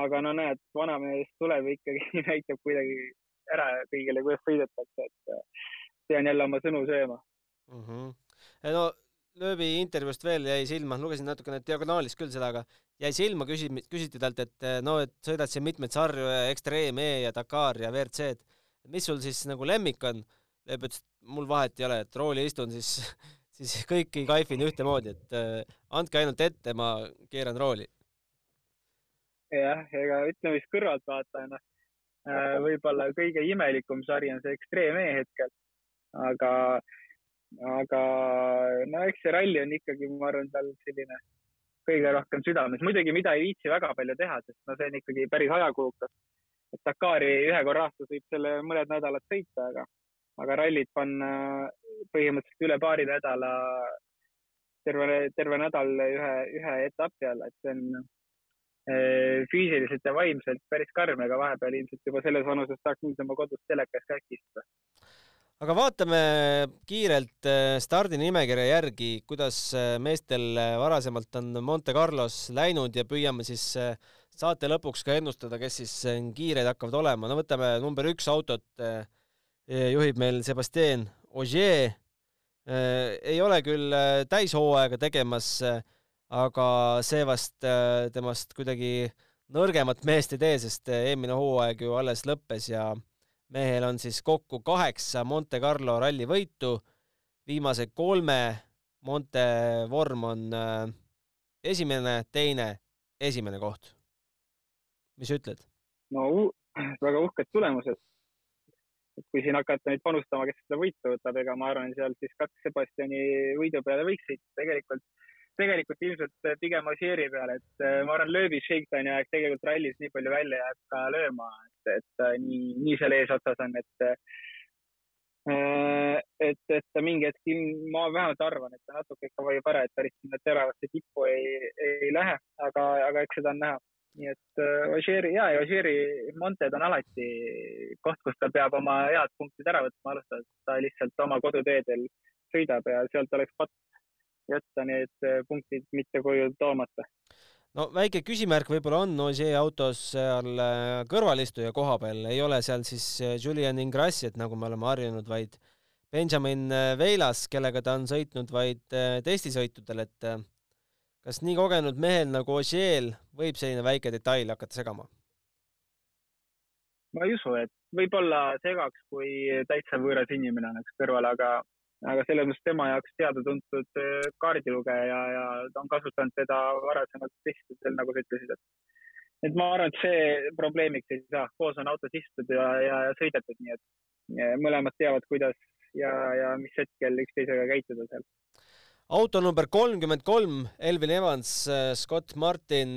aga no näed, vanameest tuleb ikkagi, näitab kuidagi ära kõigile, kuidas sõidetakse, et äh, pean jälle oma sõnu sööma mm. -hmm. no Lööbi intervjuust veel jäi silma, lugesin natukene diagonaalis küll seda, aga jäi silma, küsi-, küsiti talt, et äh, no, et sõidad siin mitmeid sarju ja Extreme E ja Dakar ja WRC-d. mis sul siis nagu lemmik on? Lööb ütles, et mul vahet ei ole, et rooli istun, siis siis kõiki kaifin ühtemoodi, et äh, andke ainult ette, ma keeran rooli. jah, ega ütleme siis kõrvaltvaatajana äh, võib-olla kõige imelikum sari on see Extreme E hetkel, aga, aga no eks see ralli on ikkagi, ma arvan, tal selline kõige rohkem südames. muidugi, mida ei viitsi väga palju teha, sest no see on ikkagi päris ajakulukas. et Dakari ühe korra aastas võib selle mõned nädalad sõita, aga aga rallit panna põhimõtteliselt üle paari nädala, terve, terve nädal ühe, ühe etapi alla, et see on eh, füüsiliselt ja vaimselt päris karm, aga vahepeal ilmselt juba selles vanuses saaks nüüd oma kodus telekas ka äkki istuda. Aga vaatame kiirelt eh, stardinimekirja järgi, kuidas eh, meestel varasemalt on Monte Carlos läinud ja püüame siis saate lõpuks ka ennustada, kes siis kiired hakkavad olema. no võtame number üks autot juhib meil Sebastian Ogier. Äh, ei ole küll äh, täishooaega tegemas, äh, aga see vast temast kuidagi nõrgemat meest ei tee, sest eelmine hooaeg ju alles lõppes ja mehel on siis kokku kaheksa Monte Carlo ralli võitu. viimase kolme Monte vorm on esimene, teine, esimene koht. mis sa ütled? no väga uhked tulemused kui siin hakata nüüd panustama, kes seda võitu võtab, ega ma arvan, seal siis kaks Sebastiani võidu peale võiks sõita tegelikult, tegelikult ilmselt pigem Osieri peale, et äh, ma arvan, lööbi Shakedowni aeg tegelikult rallis nii palju välja jääb ka lööma, et, et nii, nii seal eesotsas on, et äh, et, et ta mingi hetk, ma vähemalt arvan, et ta natuke ikka vajub ära, et päris sinna teravasse tippu ei, ei lähe, aga, aga eks seda on näha. Nii et äh, Ožeeri ja, ja Ožeeri Monted on alati koht, kus ta peab oma head punktid ära võtma, arvestades, et ta lihtsalt oma koduteedel sõidab ja sealt oleks patt jätta need äh, punktid mitte koju toomata. no väike küsimärk võib-olla on Ožee autos seal äh, kõrvalistuja koha peal, ei ole seal siis Julian Ingrassi, et nagu me oleme harjunud, vaid Benjamin Veilas, kellega ta on sõitnud vaid testisõitudel, et kas nii kogenud mehel nagu Ožeel võib selline väike detail hakata segama? ma ei usu, et võib-olla segaks, kui täitsa võõras inimene oleks kõrval, aga, aga selles mõttes tema jaoks teada-tuntud äh, kaardilugeja ja, ja ta on kasutanud teda varasemalt testidel, nagu sa ütlesid, et et ma arvan, et see probleemiks ei saa, koos on autos istutud ja, ja, ja sõidetud, nii et mõlemad teavad, kuidas ja, ja mis hetkel üksteisega käituda seal. Auto number kolmkümmend kolm, Elvin Evans, Scott Martin,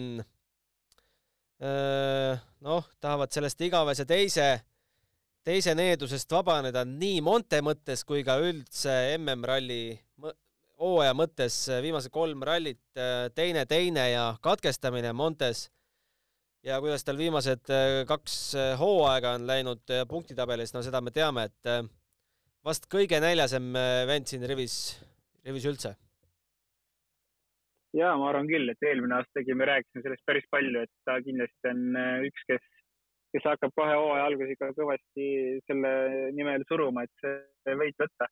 noh, tahavad sellest igavese teise, teise needusest vabaneda nii Monte mõttes kui ka üldse MM-ralli hooaja mõttes viimased kolm rallit, teine, teine ja katkestamine Montes. Ja kuidas tal viimased kaks hooaega on läinud punktitabelis, no seda me teame, et vast kõige näljasem vend siin rivis, rivis üldse. Ja ma arvan küll, et eelmine aastagi me rääkisime sellest päris palju, et ta kindlasti on üks, kes, kes hakkab kohe hooaja alguses ikka kõvasti selle nimel suruma, et see võit võtta.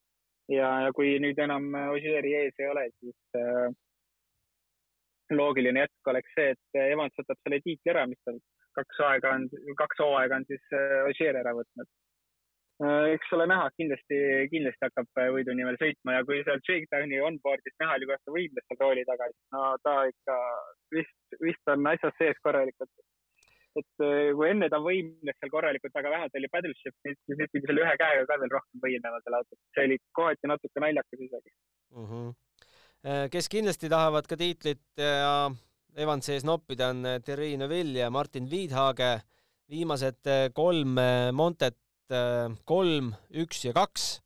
ja, ja kui nüüd enam Ožeeri ees ei ole, siis äh, loogiline jätk oleks see, et Evans võtab selle tiitli ära, mis tal kaks aega on, kaks hooaega on siis äh, Ožeer ära võtnud Äh, eks ole näha, kindlasti, kindlasti hakkab äh, võidu nimel sõitma ja kui seal Shakedowni onboard'is näha oli, kuidas ta võimles seal tooli taga, siis no ta ikka vist, vist on asjas sees korralikult. Et äh, kui enne ta võimles seal korralikult, aga vähemalt oli paddle shift, siis nüüd pidi selle ühe käega ka veel rohkem võimlema selle autot. see oli kohati natuke naljakas isegi mm. -hmm. kes kindlasti tahavad ka tiitlit ja Evans sees noppida, on Terri Neville ja Martin Viidhage. viimased kolm Montet Äh, kolm, üks ja kaks.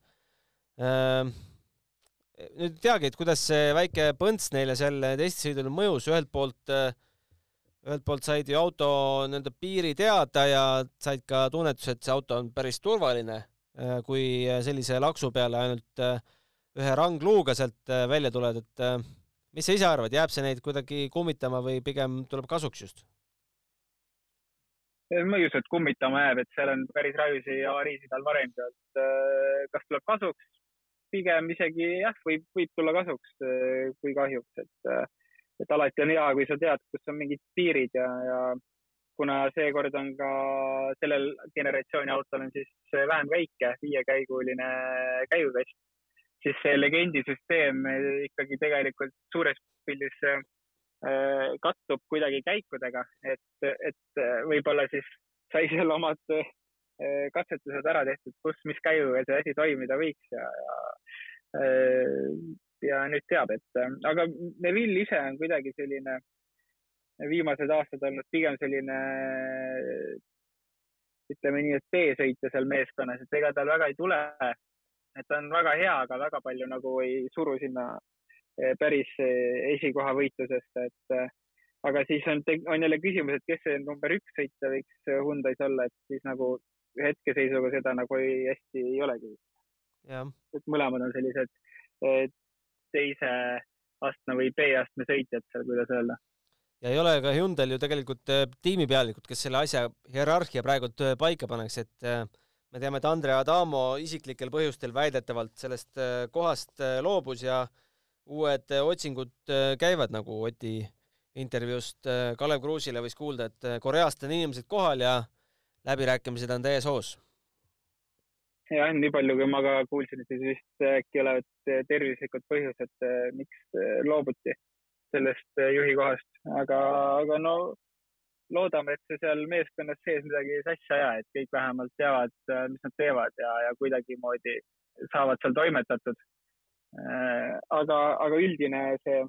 Äh, nüüd teagi, et kuidas see väike põnts neile seal testisõidul mõjus, ühelt poolt, äh, ühelt poolt said ju auto nii-öelda piiri teada ja said ka tunnetuse, et see auto on päris turvaline, kui sellise laksu peale ainult ühe rangluuga sealt välja tuled, et mis sa ise arvad, jääb see neid kuidagi kummitama või pigem tuleb kasuks just? ma ei usu, et kummitama jääb, et seal on päris rajusi avariisid all varemgi olnud. Äh, kas tuleb kasuks? pigem isegi jah, võib, võib tulla kasuks, äh, kui kahjuks, et, äh, et alati on hea, kui sa tead, kus on mingid piirid ja, ja kuna seekord on ka sellel generatsiooni autol on siis vähem väike viiekäiguline käigukast, siis see legendisüsteem ikkagi tegelikult suures pildis Äh, kattub kuidagi käikudega, et, et äh, võib-olla siis sai seal omad katsetused ära tehtud, kus, mis käiguga see asi toimida võiks ja, ja, ja nüüd teab, et aga Neville ise on kuidagi selline viimased aastad olnud pigem selline ütleme nii, et B-sõitja seal meeskonnas, et ega tal väga ei tule. et ta on väga hea, aga väga palju nagu ei suru sinna Eh, päris eh, esikoha võitlusesse, et eh, aga siis on, on jälle küsimus, et kes see number üks sõitja võiks Hyundai's olla, et siis nagu hetkeseisuga seda nagu ei, hästi ei olegi. et mõlemad on sellised teise astme või B-astme sõitjad seal, kuidas öelda. ja ei ole ka Hyundai'l ju tegelikult tiimipealikud, kes selle asja hierarhia praegult paika paneks, et me teame, et Andre Adamo isiklikel põhjustel väidetavalt sellest kohast loobus ja äh, uued äh, otsingud äh, käivad, nagu Oti intervjuust äh, Kalev Kruusile võis kuulda, et Koreast on inimesed kohal ja läbirääkimised on täies hoos. Jah, nii palju, kui ma ka kuulsin, siis vist äkki olevat tervislikud põhjused, miks loobuti sellest juhi kohast, aga, aga no loodame, et see seal meeskonnas sees midagi sassi ei aja, et kõik vähemalt teavad, mis nad teevad ja, ja kuidagimoodi saavad seal toimetatud. Aga, aga üldine see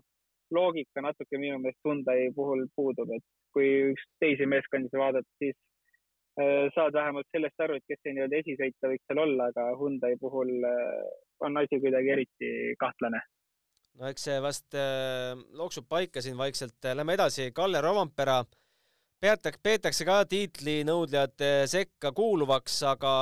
loogika natuke minu meelest Hyundai puhul puudub, et kui üks teisi meeskondi vaadata, siis saad vähemalt sellest aru, et kes see nii-öelda esisõitja võiks seal olla, aga Hyundai puhul äh, on asi kuidagi eriti kahtlane. no eks see vast äh, looksub paika siin vaikselt, lähme edasi, Kalle Rovampera peetakse, peetakse ka tiitlinõudlejate sekka kuuluvaks, aga,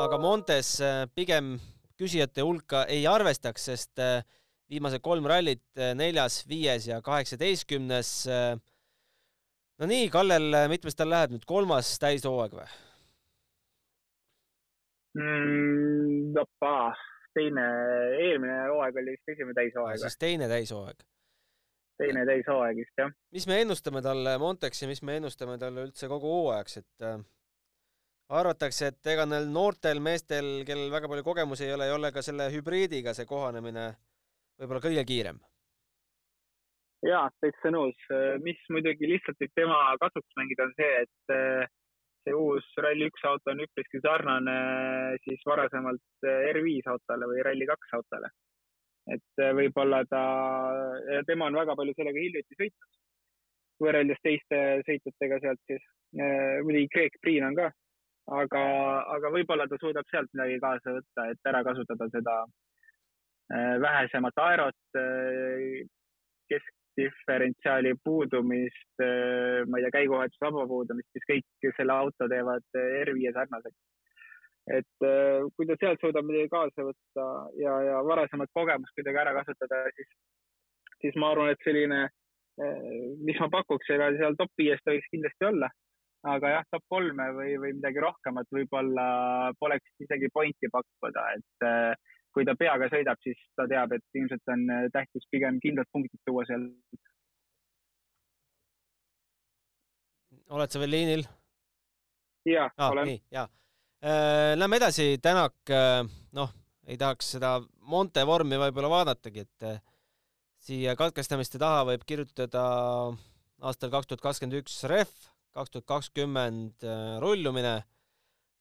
aga Montes pigem küsijate hulka ei arvestaks, sest äh, viimased kolm rallit, äh, neljas, viies ja kaheksateistkümnes. Äh, no nii, Kallel, mitmes tal läheb nüüd, kolmas täishooaeg või mm,? teine, eelmine hooaeg oli vist esimene täishooaeg. siis teine täishooaeg. teine täishooaeg vist jah. mis me ennustame talle Montex ja mis me ennustame talle üldse kogu hooajaks, et arvatakse, et ega neil noortel meestel, kellel väga palju kogemusi ei ole, ei ole ka selle hübriidiga see kohanemine võib-olla kõige kiirem. Ja, täitsa nõus, mis muidugi lihtsalt võib tema kasuks mängida, on see, et eh, see uus Rally1 auto on üpriski sarnane siis varasemalt R5 autole või Rally2 autole. et võib-olla ta, tema on väga palju sellega hiljuti sõitnud võrreldes teiste sõitjatega sealt siis. muidugi Craig Priin on ka, aga, aga võib-olla ta suudab sealt midagi kaasa võtta, et ära kasutada seda vähesemat aerot, keskdiferentsiaali puudumist, ma ei tea, käiguvahetuse vaba puudumist, mis kõik selle auto teevad R5 sarnaseks et äh, kui ta sealt suudab midagi kaasa võtta ja, ja varasemat kogemust kuidagi ära kasutada, siis, siis ma arvan, et selline, mis ma pakuks, ega seal top viies ta võiks kindlasti olla. aga jah, top kolme või, või midagi rohkemat võib-olla poleks isegi pointi pakkuda, et kui ta peaga sõidab, siis ta teab, et ilmselt on tähtis pigem kindlad punktid tuua seal. oled sa veel liinil? jaa ah,, olen. jaa Äh, lähme edasi, Tänak, äh, noh, ei tahaks seda Monte vormi võib-olla vaadatagi, et äh, siia katkestamiste taha võib kirjutada aastal kaks tuhat kakskümmend üks rehv, kaks tuhat kakskümmend rullumine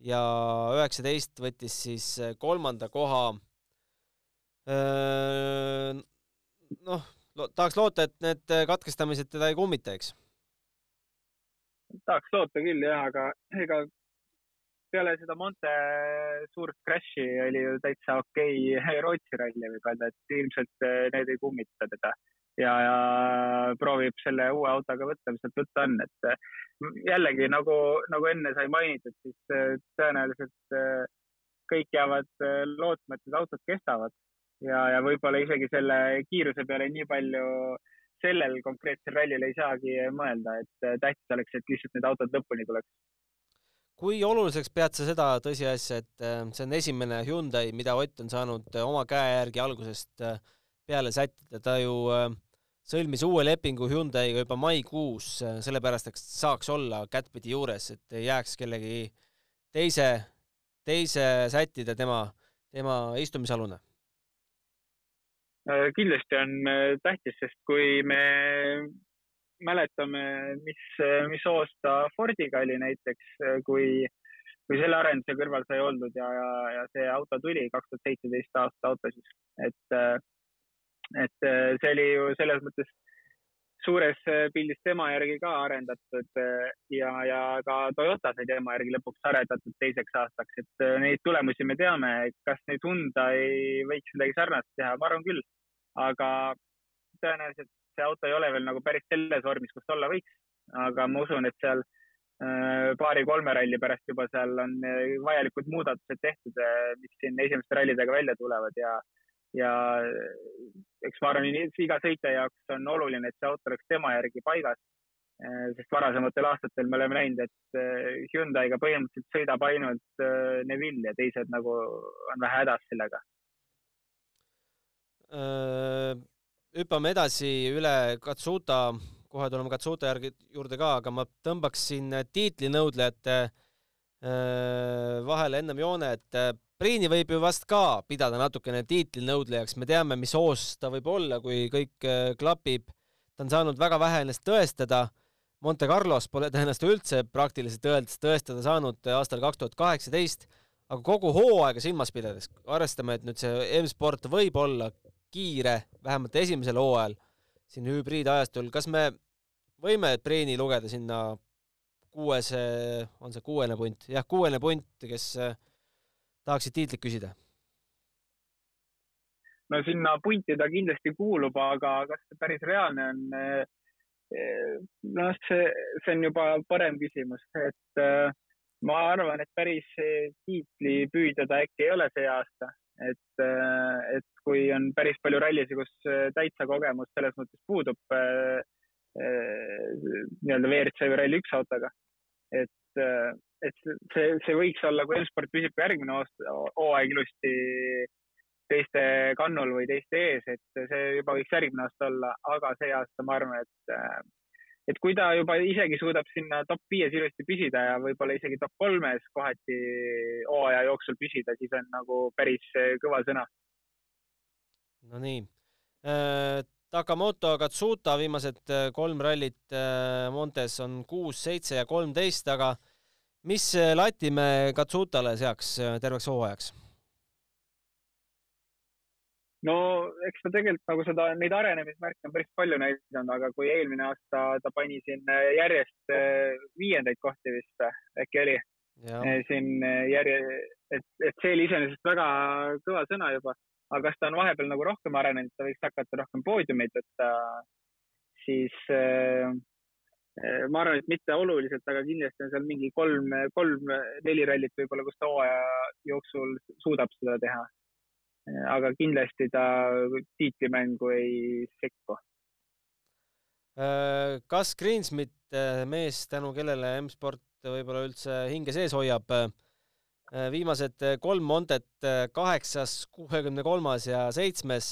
ja üheksateist võttis siis kolmanda koha. Noh, tahaks loota, et need katkestamised teda ei kummita, eks? tahaks loota küll jah, aga ega peale seda Monte suurt crash'i oli ju täitsa okei okay Rootsi ralli võib öelda, et ilmselt eh, need ei kummita teda ja, ja proovib selle uue autoga võtta, mis sealt võtta on, et eh, jällegi nagu, nagu enne sai mainitud, siis eh, tõenäoliselt kõik jäävad lootma, et need autod kestavad ja, ja võib-olla isegi selle kiiruse peale nii palju sellel konkreetsel rallil ei saagi mõelda, et tähtis oleks, et lihtsalt need autod lõpuni tuleks kui oluliseks pead sa seda tõsiasja, et äh, see on esimene Hyundai, mida Ott on saanud äh, oma käe järgi algusest äh, peale sättida, ta ju sõlmis uue lepingu Hyundai'ga juba maikuus, sellepärast et saaks olla kättpidi juures, et ei jääks kellegi teise, teise sättida tema, tema istumisalune? Kindlasti on tähtis, sest kui me mäletame, mis, mis hoost ta Fordiga oli näiteks, kui, kui selle arenduse kõrval sai oldud ja, ja, ja see auto tuli kaks tuhat seitseteist aasta auto siis, et, et see oli ju selles mõttes suures pildis tema järgi ka arendatud ja, ja ka Toyota sai tema järgi lõpuks arendatud teiseks aastaks, et neid tulemusi me teame, kas nüüd Hyundai võiks midagi sarnast teha, ma arvan küll, aga tõenäoliselt see auto ei ole veel nagu päris selles vormis, kus olla võiks, aga ma usun, et seal äh, paari-kolme ralli pärast juba seal on äh, vajalikud muudatused tehtud, äh, mis siin esimeste rallidega välja tulevad. Ja, ja eks ma arvan, iga sõitja jaoks on oluline, et see auto oleks tema järgi paigas. sest varasematel aastatel me oleme näinud, et Hyundai'ga põhimõtteliselt sõidab ainult Neville ja teised nagu on vähe hädas sellega hüppame edasi üle Katsuta, kohe tuleme Katsuta järgi juurde ka, aga ma tõmbaksin tiitlinõudlejate äh, vahele ennem joone, et äh, Priini võib ju vast ka pidada natukene tiitlinõudlejaks, me teame, mis hoos ta võib olla, kui kõik äh, klapib. ta on saanud väga vähe ennast tõestada. Monte Carlos pole ta ennast üldse praktiliselt öeldes tõestada saanud aastal kaks tuhat kaheksateist, aga kogu hooaega silmas pidades, arvestame, et nüüd see M-sport võib olla kiire, vähemalt esimesel hooajal siin hübriidajastul, kas me võime Preeni lugeda sinna kuuese, on see kuuene punt, jah, kuuene punt, kes äh, tahaksid tiitlit küsida? no sinna punti ta kindlasti kuulub, aga kas see päris reaalne on? Äh, noh, see, see on juba parem küsimus, et äh, ma arvan, et päris tiitlipüüdja ta äkki ei ole see aasta, et, et kui on päris palju rallisid, kus äh, täitsa kogemus selles mõttes puudub äh, äh, nii-öelda WRC või Rally1 autoga. et, et see, see võiks olla, kui M-sport püsib ka järgmine aasta, hooaeg ilusti teiste kannul või teiste ees, et see juba võiks järgmine aasta olla, aga see aasta ma arvan, et et kui ta juba isegi suudab sinna top viies ilusti püsida ja võib-olla isegi top kolmes kohati hooaja jooksul püsida, siis on nagu päris kõva sõna Nonii. Äh, Takamoto Katsuta viimased äh, kolm rallit äh, Montes on kuus, seitse ja kolmteist, aga mis lati me Katsutale seaks terveks hooajaks? no eks ta tegelikult nagu seda, neid arenemismärke on päris palju näidanud, aga kui eelmine aasta ta pani siin järjest viiendaid kohti vist äkki oli, äh, siin järje, et, et see oli iseenesest väga kõva sõna juba, aga kas ta on vahepeal nagu rohkem arenenud, ta võiks hakata rohkem poodiumeid võtta, siis äh, ma arvan, et mitte oluliselt, aga kindlasti on seal mingi kolm, kolm-neli rallit võib-olla, kus ta hooaja jooksul suudab seda teha aga kindlasti ta tiitlimängu ei sekku. Äh, kas Greensmit, äh, mees, tänu kellele M-sport võib-olla üldse hinge sees hoiab, äh, viimased kolm Montet, kaheksas, kuuekümne kolmas ja seitsmes,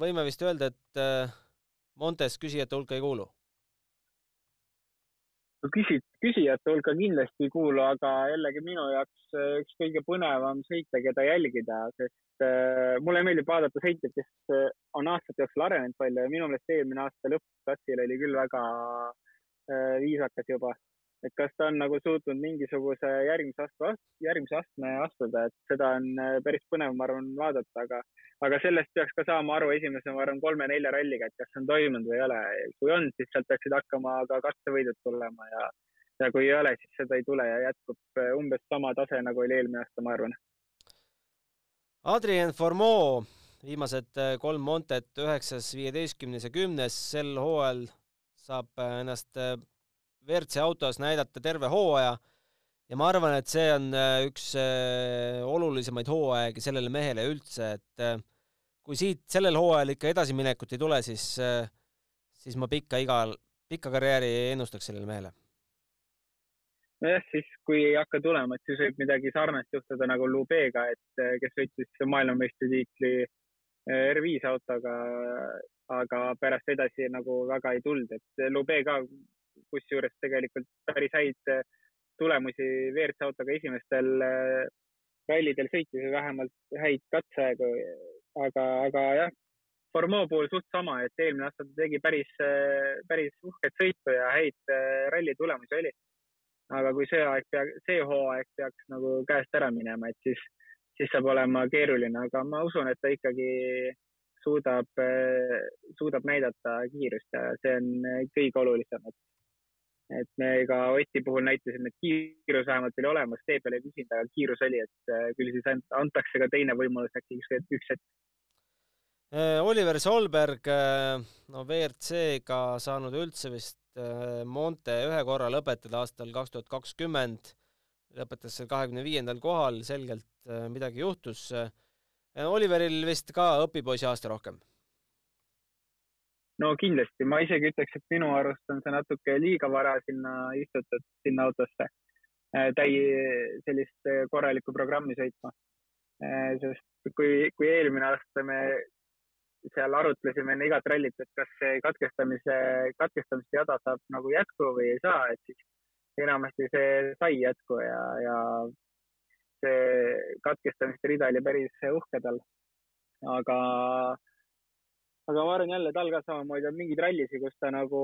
võime vist öelda, et Montes küsijate hulka ei kuulu? Küsi-, küsijate hulka kindlasti ei kuulu, aga jällegi minu jaoks äh, üks kõige põnevam sõita, keda jälgida, sest äh, mulle meeldib vaadata sõitjaid, kes äh, on aastate jooksul arenenud palju ja minu meelest eelmine aasta lõppklassil oli küll väga äh, viisakas juba et kas ta on nagu suutnud mingisuguse järgmise astu, järgmise astme astuda, et seda on äh, päris põnev, ma arvan, vaadata, aga, aga sellest peaks ka saama aru esimese, ma arvan, kolme-nelja ralliga, et kas see on toimunud või ei ole. kui on, siis sealt peaksid hakkama ka katsevõidud tulema ja, ja kui ei ole, siis seda ei tule ja jätkub äh, umbes sama tase, nagu oli eelmine aasta, ma arvan. Adrien Formeau, viimased äh, kolm Montet, üheksas, viieteistkümnes ja kümnes, sel hooajal saab ennast WRC autos näidata terve hooaja ja ma arvan, et see on äh, üks äh, olulisemaid hooaegi sellele mehele üldse, et äh, kui siit sellel hooajal ikka edasiminekut ei tule, siis, siis ma pikka igal, pikka karjääri ennustaks sellele mehele. nojah, siis kui ei hakka tulema, et siis võib midagi sarnast juhtuda nagu Lubega, et kes võttis maailmameistritiitli R5 autoga, aga pärast edasi nagu väga ei tulnud, et Lube ka kusjuures tegelikult päris häid äh, tulemusi WRC autoga esimestel äh, rallidel sõitis või vähemalt häid katseaegu. aga, aga jah, Formeau puhul suht sama, et eelmine aasta ta tegi päris, äh, päris uhket sõitu ja häid ralli tulemusi oli. aga kui see aeg pea, see hooaeg peaks nagu käest ära minema, et siis, siis saab olema keeruline, aga ma usun, et ta ikkagi suudab, suudab näidata kiirust ja see on kõige olulisem, et et me ka Oti puhul näitasime, et kiirus vähemalt oli olemas, tee peal ei püsinud, aga kiirus oli, et äh, küll siis antakse ka teine võimalus äkki üks, üks hetk. Äh, Oliver Solberg, äh, no WRC-ga saanud üldse vist Monte ühe korra lõpetada aastal kaks tuhat kakskümmend, lõpetas seal kahekümne viiendal kohal, selgelt midagi juhtus. Oliveril vist ka õpipoisi aasta rohkem no kindlasti, ma isegi ütleks, et minu arust on see natuke liiga vara sinna istutatud, sinna autosse äh, täi-, sellist äh, korralikku programmi sõitma. Äh, sest kui, kui eelmine aasta me seal arutlesime enne igat rallit, et kas see katkestamise, katkestamise jada saab nagu jätku või ei saa, et siis enamasti see sai jätku ja, ja see katkestamiste rida oli päris uhke tal. aga aga ma arvan jälle, tal ka samamoodi on mingeid rallisid, kus ta nagu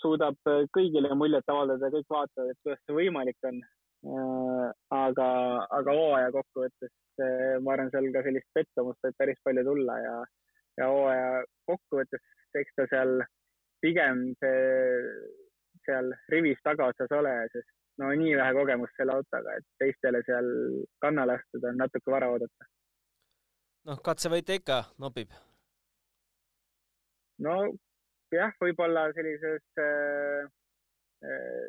suudab kõigile muljet avaldada, kõik vaatavad, et kuidas see võimalik on. Äh, aga, aga hooaja kokkuvõttes äh, ma arvan, seal ka sellist pettumust võib päris palju tulla ja, ja hooaja kokkuvõttes, eks ta seal pigem see seal rivis tagaotsas ole, sest no nii vähe kogemust selle autoga, et teistele seal kannale astuda on natuke vara oodata. noh, katsevõitja ikka nopib no jah, võib-olla sellises äh, äh,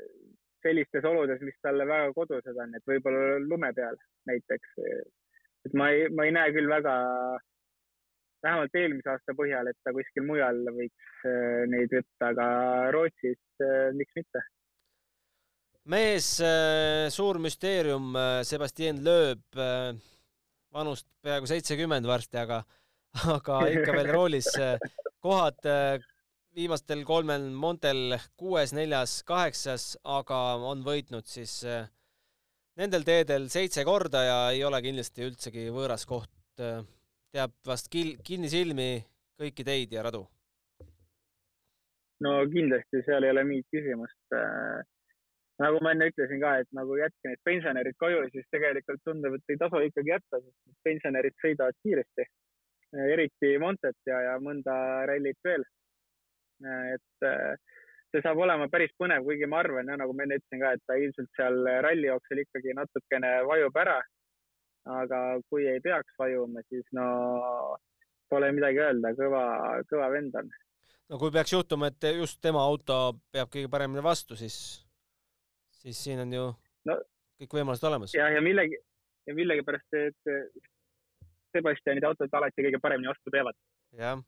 sellistes oludes, mis talle väga kodused on, et võib-olla lume peal näiteks. et ma ei, ma ei näe küll väga, vähemalt eelmise aasta põhjal, et ta kuskil mujal võiks äh, neid võtta, aga Rootsis äh, miks mitte mees, äh, suur müsteerium, äh, Sebastian Loeb, vanust peaaegu seitsekümmend varsti, aga, aga ikka veel roolis kohad äh, viimastel kolmel Montel kuues, neljas, kaheksas, aga on võitnud siis äh, nendel teedel seitse korda ja ei ole kindlasti üldsegi võõras koht. Äh, teab vast kil-, kinnisilmi kõiki teid ja radu. no kindlasti, seal ei ole mingit küsimust. nagu ma enne ütlesin ka, et nagu jätke need pensionärid koju, siis tegelikult tundub, et ei tasu ikkagi jätta, sest pensionärid sõidavad kiiresti. Eriti Montet ja, ja mõnda rallit veel. et see saab olema päris põnev, kuigi ma arvan, nagu ma enne ütlesin ka, et ta ilmselt seal ralli jooksul ikkagi natukene vajub ära. aga kui ei peaks vajuma, siis no pole midagi öelda, kõva, kõva vend on. no kui peaks juhtuma, et just tema auto peab kõige paremini vastu, siis, siis siin on ju no, kõik võimalused olemas. ja, ja millegi, ja millegipärast, et Sebastianide autod alati kõige paremini vastu peavad. jah.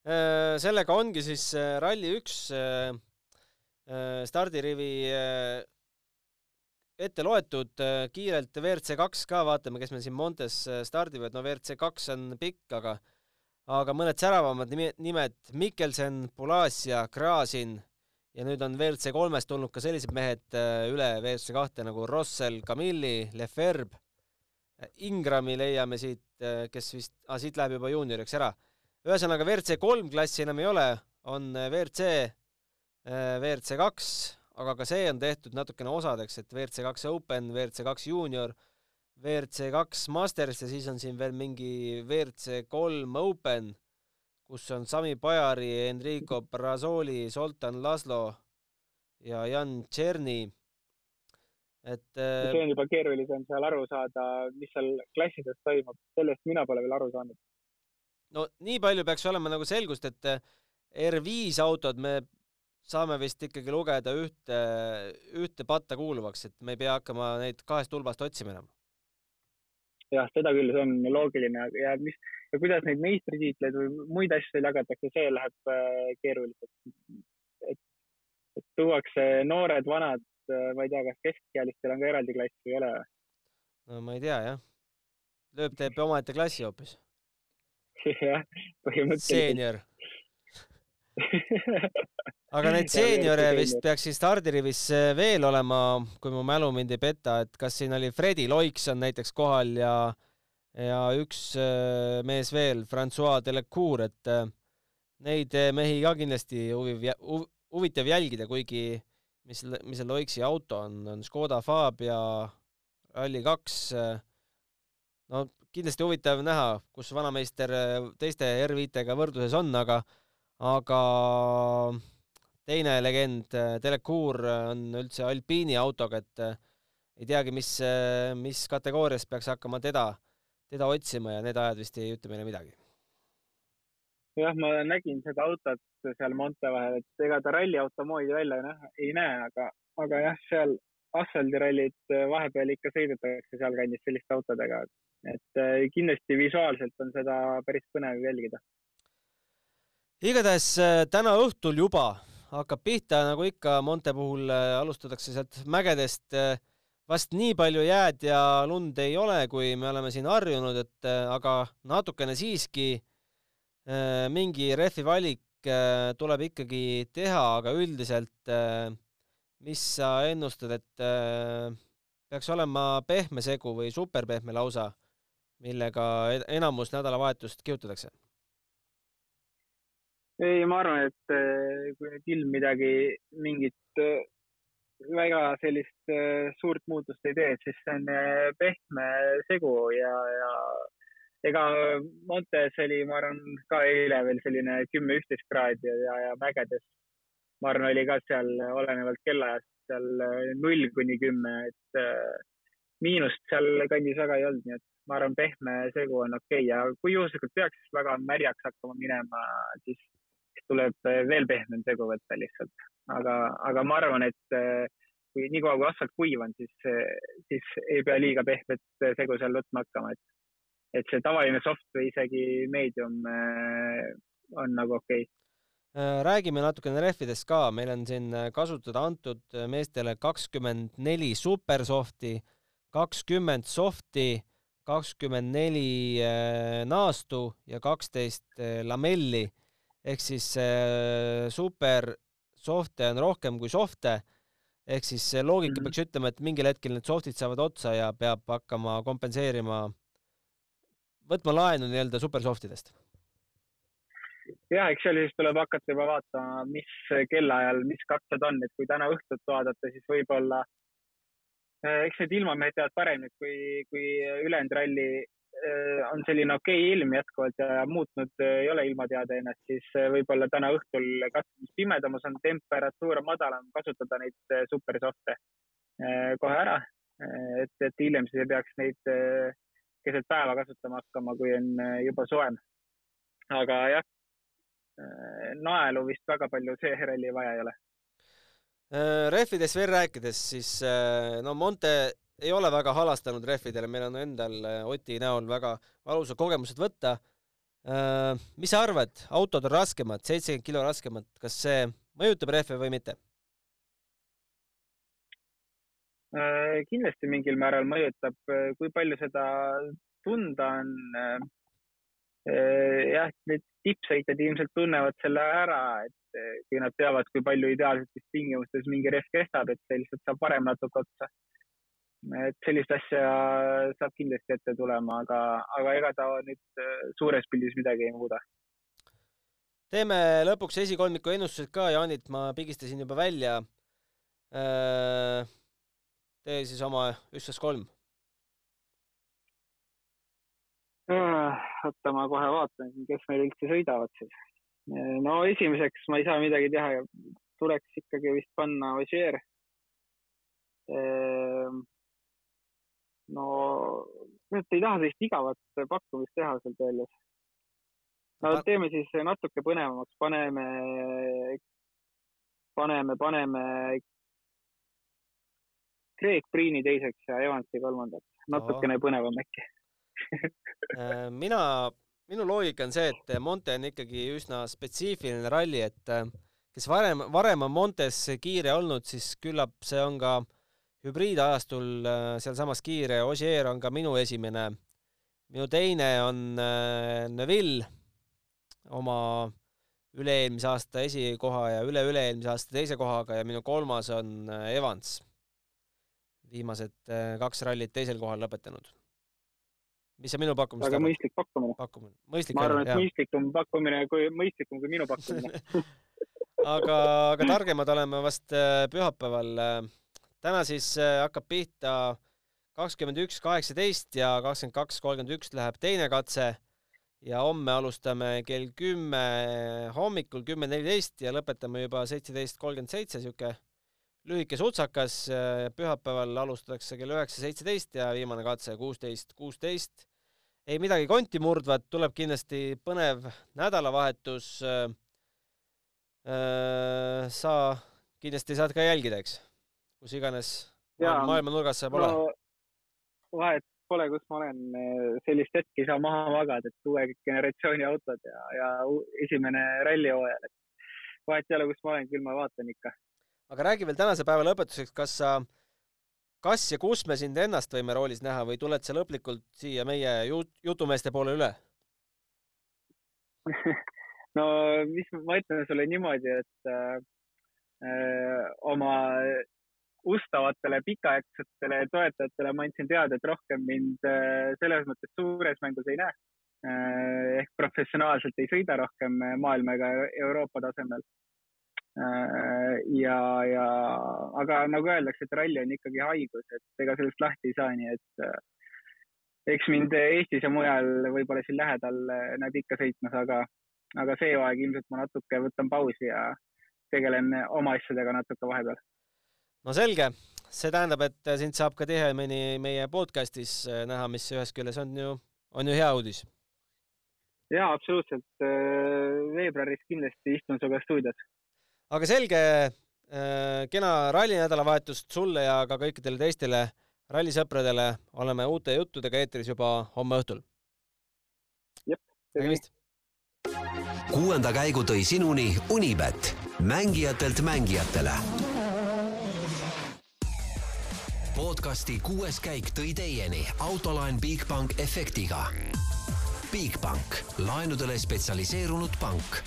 Äh, sellega ongi siis äh, Rally üks äh, stardirivi ette loetud, kiirelt WRC kaks ka, vaatame, kes meil siin Montes stardivad, no WRC kaks on pikk, aga aga mõned säravamad nimed, Mikkelsen, Pulasia, Grazin ja nüüd on WRC kolmest tulnud ka sellised mehed üle WRC kahte nagu Rossel, Camilli, Lefebvre, Ingrami leiame siit, kes vist ah,, siit läheb juba juunioriks ära. Ühesõnaga WRC kolm klassi enam ei ole, on WRC, äh, WRC kaks, aga ka see on tehtud natukene osadeks, et WRC kaks Open, WRC kaks Junior, WRC kaks Masters ja siis on siin veel mingi WRC kolm Open, kus on Sami Pajari, Enrico Brazoli, Zoltan Laslo ja Jan Tšerni et äh, see on juba keerulisem seal aru saada, mis seal klassides toimub, sellest mina pole veel aru saanud no nii palju peaks olema nagu selgust, et eh, R5 autod me saame vist ikkagi lugeda ühte, ühte patta kuuluvaks, et me ei pea hakkama neid kahest tulbast otsima enam. jah, seda küll, see on loogiline ja mis ja kuidas neid meistritiitleid või muid asju jagatakse, see läheb äh, keeruliseks. et, et tuuakse noored, vanad, äh, ma ei tea, kas keskealistel on ka eraldi klass või ei ole? no ma ei tea jah. lööb teeb omaette klassi hoopis jah, põhimõtteliselt. seenior aga neid seeniore vist peaks siin stardirivis veel olema, kui mu mälu mind ei peta, et kas siin oli Fredi Loiks on näiteks kohal ja ja üks äh, mees veel, Francois Delecour, et äh, neid äh, mehi ka kindlasti huviv, huvitav jälgida, kuigi mis, mis see Loiksi auto on, on Škoda Fabia Rally2. no kindlasti huvitav näha, kus vanameister äh, teiste R5-tega võrdluses on, aga, aga teine legend, Delecour äh, on üldse alpiini autoga, et äh, ei teagi, mis, mis kategoorias peaks hakkama teda, teda otsima ja need ajad vist ei ütle meile midagi. jah, ma nägin seda autot seal Monte vahel, et ega ta ralliauto moodi välja näe, ei näe, aga, aga jah, seal asfaldirallid vahepeal ikka sõidetakse sealkandis selliste autodega, et äh, kindlasti visuaalselt on seda päris põnev jälgida. igatahes äh, täna õhtul juba hakkab pihta, nagu ikka Monte puhul äh, alustatakse sealt mägedest. vast nii palju jääd ja lund ei ole, kui me oleme siin harjunud, et aga natukene siiski mingi rehvi valik tuleb ikkagi teha, aga üldiselt mis sa ennustad, et peaks olema pehme segu või superpehme lausa millega enamus nädalavahetust kihutatakse? ei, ma arvan, et kui nüüd ilm midagi, mingit väga sellist suurt muutust ei tee, siis see on pehme segu ja, ja ega Montes oli, ma arvan, ka eile veel selline kümme-üksteist kraadi ja, ja mägedes, ma arvan, oli ka seal olenevalt kellaajast seal null kuni kümme, et miinust seal kandis väga ei olnud, nii et ma arvan, pehme segu on okei okay. ja kui juhuslikult peaks väga märjaks hakkama minema, siis tuleb veel pehmem segu võtta lihtsalt. aga, aga ma arvan, et kui niikaua kui asfalt kuiv on, siis, siis ei pea liiga pehmet segu seal võtma hakkama, et, et see tavaline soft või isegi medium eh, on nagu okei. Okay äh, räägime natukene rehvidest ka, meil on siin kasutada antud meestele kakskümmend neli supersofti, kakskümmend softi kakskümmend neli äh, naastu ja kaksteist äh, lamelli. Ehk siis äh, super soft'e on rohkem kui soft'e. Ehk siis loogika -hmm. peaks ütlema, et mingil hetkel need soft'id saavad otsa ja peab hakkama kompenseerima, võtma laenu nii-öelda super soft'idest. jah, eks seal siis tuleb hakata juba vaatama, mis kellaajal, mis katsed on, et kui täna õhtut vaadata, siis võib-olla äh, eks need ilmamehed teavad paremini, kui, kui ülejäänud ralli äh, on selline okei okay ilm jätkuvalt ja muutnud äh, ei ole ilmateade ennast, siis võib-olla täna õhtul katsudes pimedamas on temperatuur madalam, kasutada neid supersofte kohe ära. et, et hiljem siis ei peaks neid keset päeva kasutama hakkama, kui on juba soojem. aga jah, Äh, naelu vist väga palju seeralli vaja ei ole. Äh, rehvidest veel rääkides, siis äh, no Monte ei ole väga halastanud rehvidele, meil on endal Oti näol väga valusad kogemused võtta. mis sa arvad, autod on raskemad, seitsekümmend kilo raskemad, kas see mõjutab rehve või mitte? Kindlasti mingil määral mõjutab, kui palju seda tunda on Äh, jah, need tippsõitjad ilmselt tunnevad selle ära, et äh, kui nad teavad, kui palju ideaalsetes tingimustes mingi rehv kestab, et see lihtsalt saab varem natuke otsa. et sellist asja saab kindlasti ette tulema, aga, aga ega ta nüüd äh, suures pildis midagi ei muuda. teeme lõpuks esikolmiku ennustused ka, Jaanit, ma pigistasin juba välja. Tee siis oma üksteist kolm oota, ma kohe vaatan, kes meil üldse sõidavad siis. no esimeseks ma ei saa midagi teha, tuleks ikkagi vist panna Ožeer. Ehm, no, et ei taha sellist igavat pakkumist teha ausalt öeldes. no teeme siis natuke põnevamaks, paneme, paneme, paneme Craig Priini teiseks ja Evansi kolmandaks, natukene põnevam äkki Äh, mina, minu loogika on see, et Monte on ikkagi üsna spetsiifiline ralli, et äh, kes varem, varem on Montes kiire olnud, siis küllap see on ka hübriidajastul äh, sealsamas kiire. Ogier on ka minu esimene. minu teine on Neville oma üle-eelmise aasta esikoha ja üle-üle-eelmise aasta teise kohaga ja minu kolmas on Evans. Viimased kaks rallit teisel kohal lõpetanud mis sa minu pakkumist väga mõistlik pakkumine. pakkumine, ma arvan, et jah. mõistlikum pakkumine kui, mõistlikum kui minu pakkumine aga, aga targemad oleme vast äh, pühapäeval. täna siis äh, hakkab pihta kakskümmend üks, kaheksateist ja kakskümmend kaks, kolmkümmend üks läheb teine katse ja homme alustame kell kümme hommikul, kümme neliteist ja lõpetame juba seitseteist kolmkümmend seitse, sihuke lühike sutsakas. pühapäeval alustatakse kell üheksa seitseteist ja viimane katse kuusteist kuusteist ei midagi konti murdvat, tuleb kindlasti põnev nädalavahetus. Äh, äh, sa kindlasti saad ka jälgida, eks, kus iganes maailma nurgas sa pole no,. vahet pole, kus ma olen, sellist hetke ei saa maha magada, et uue generatsiooni autod ja, ja esimene rallihooajal, et vahet ei ole, kus ma olen, küll ma vaatan ikka. Aga räägi veel tänase päeva lõpetuseks, kas sa kas ja kus me sind ennast võime roolis näha või tuled sa lõplikult siia meie jut-, jutumeeste poole üle no mis ma ütlen sulle niimoodi, et äh, oma ustavatele pikaaegsetele toetajatele ma andsin teada, et rohkem mind äh, selles mõttes suures mängus ei näe äh,. ehk professionaalselt ei sõida rohkem maailma ega Euroopa tasemel ja, ja aga nagu öeldakse, et ralli on ikkagi haigus, et ega sellest lahti ei saa, nii et äh, eks mind Eestis ja mujal võib-olla siin lähedal äh, näeb ikka sõitmas, aga, aga see aeg ilmselt ma natuke võtan pausi ja tegelen oma asjadega natuke vahepeal. no selge, see tähendab, et sind saab ka tihemini meie podcastis näha, mis ühest küljest on ju, on ju hea uudis. jaa, absoluutselt. veebruaris kindlasti istun sinuga stuudios aga selge, äh, kena rallinädalavahetust sulle ja ka kõikidele teistele rallisõpradele. oleme uute juttudega eetris juba homme õhtul. nägemist. kuuenda käigu tõi sinuni Unibet, mängijatelt mängijatele. podcasti kuues käik tõi teieni autolaen Bigbank efektiga. Bigbank, laenudele spetsialiseerunud pank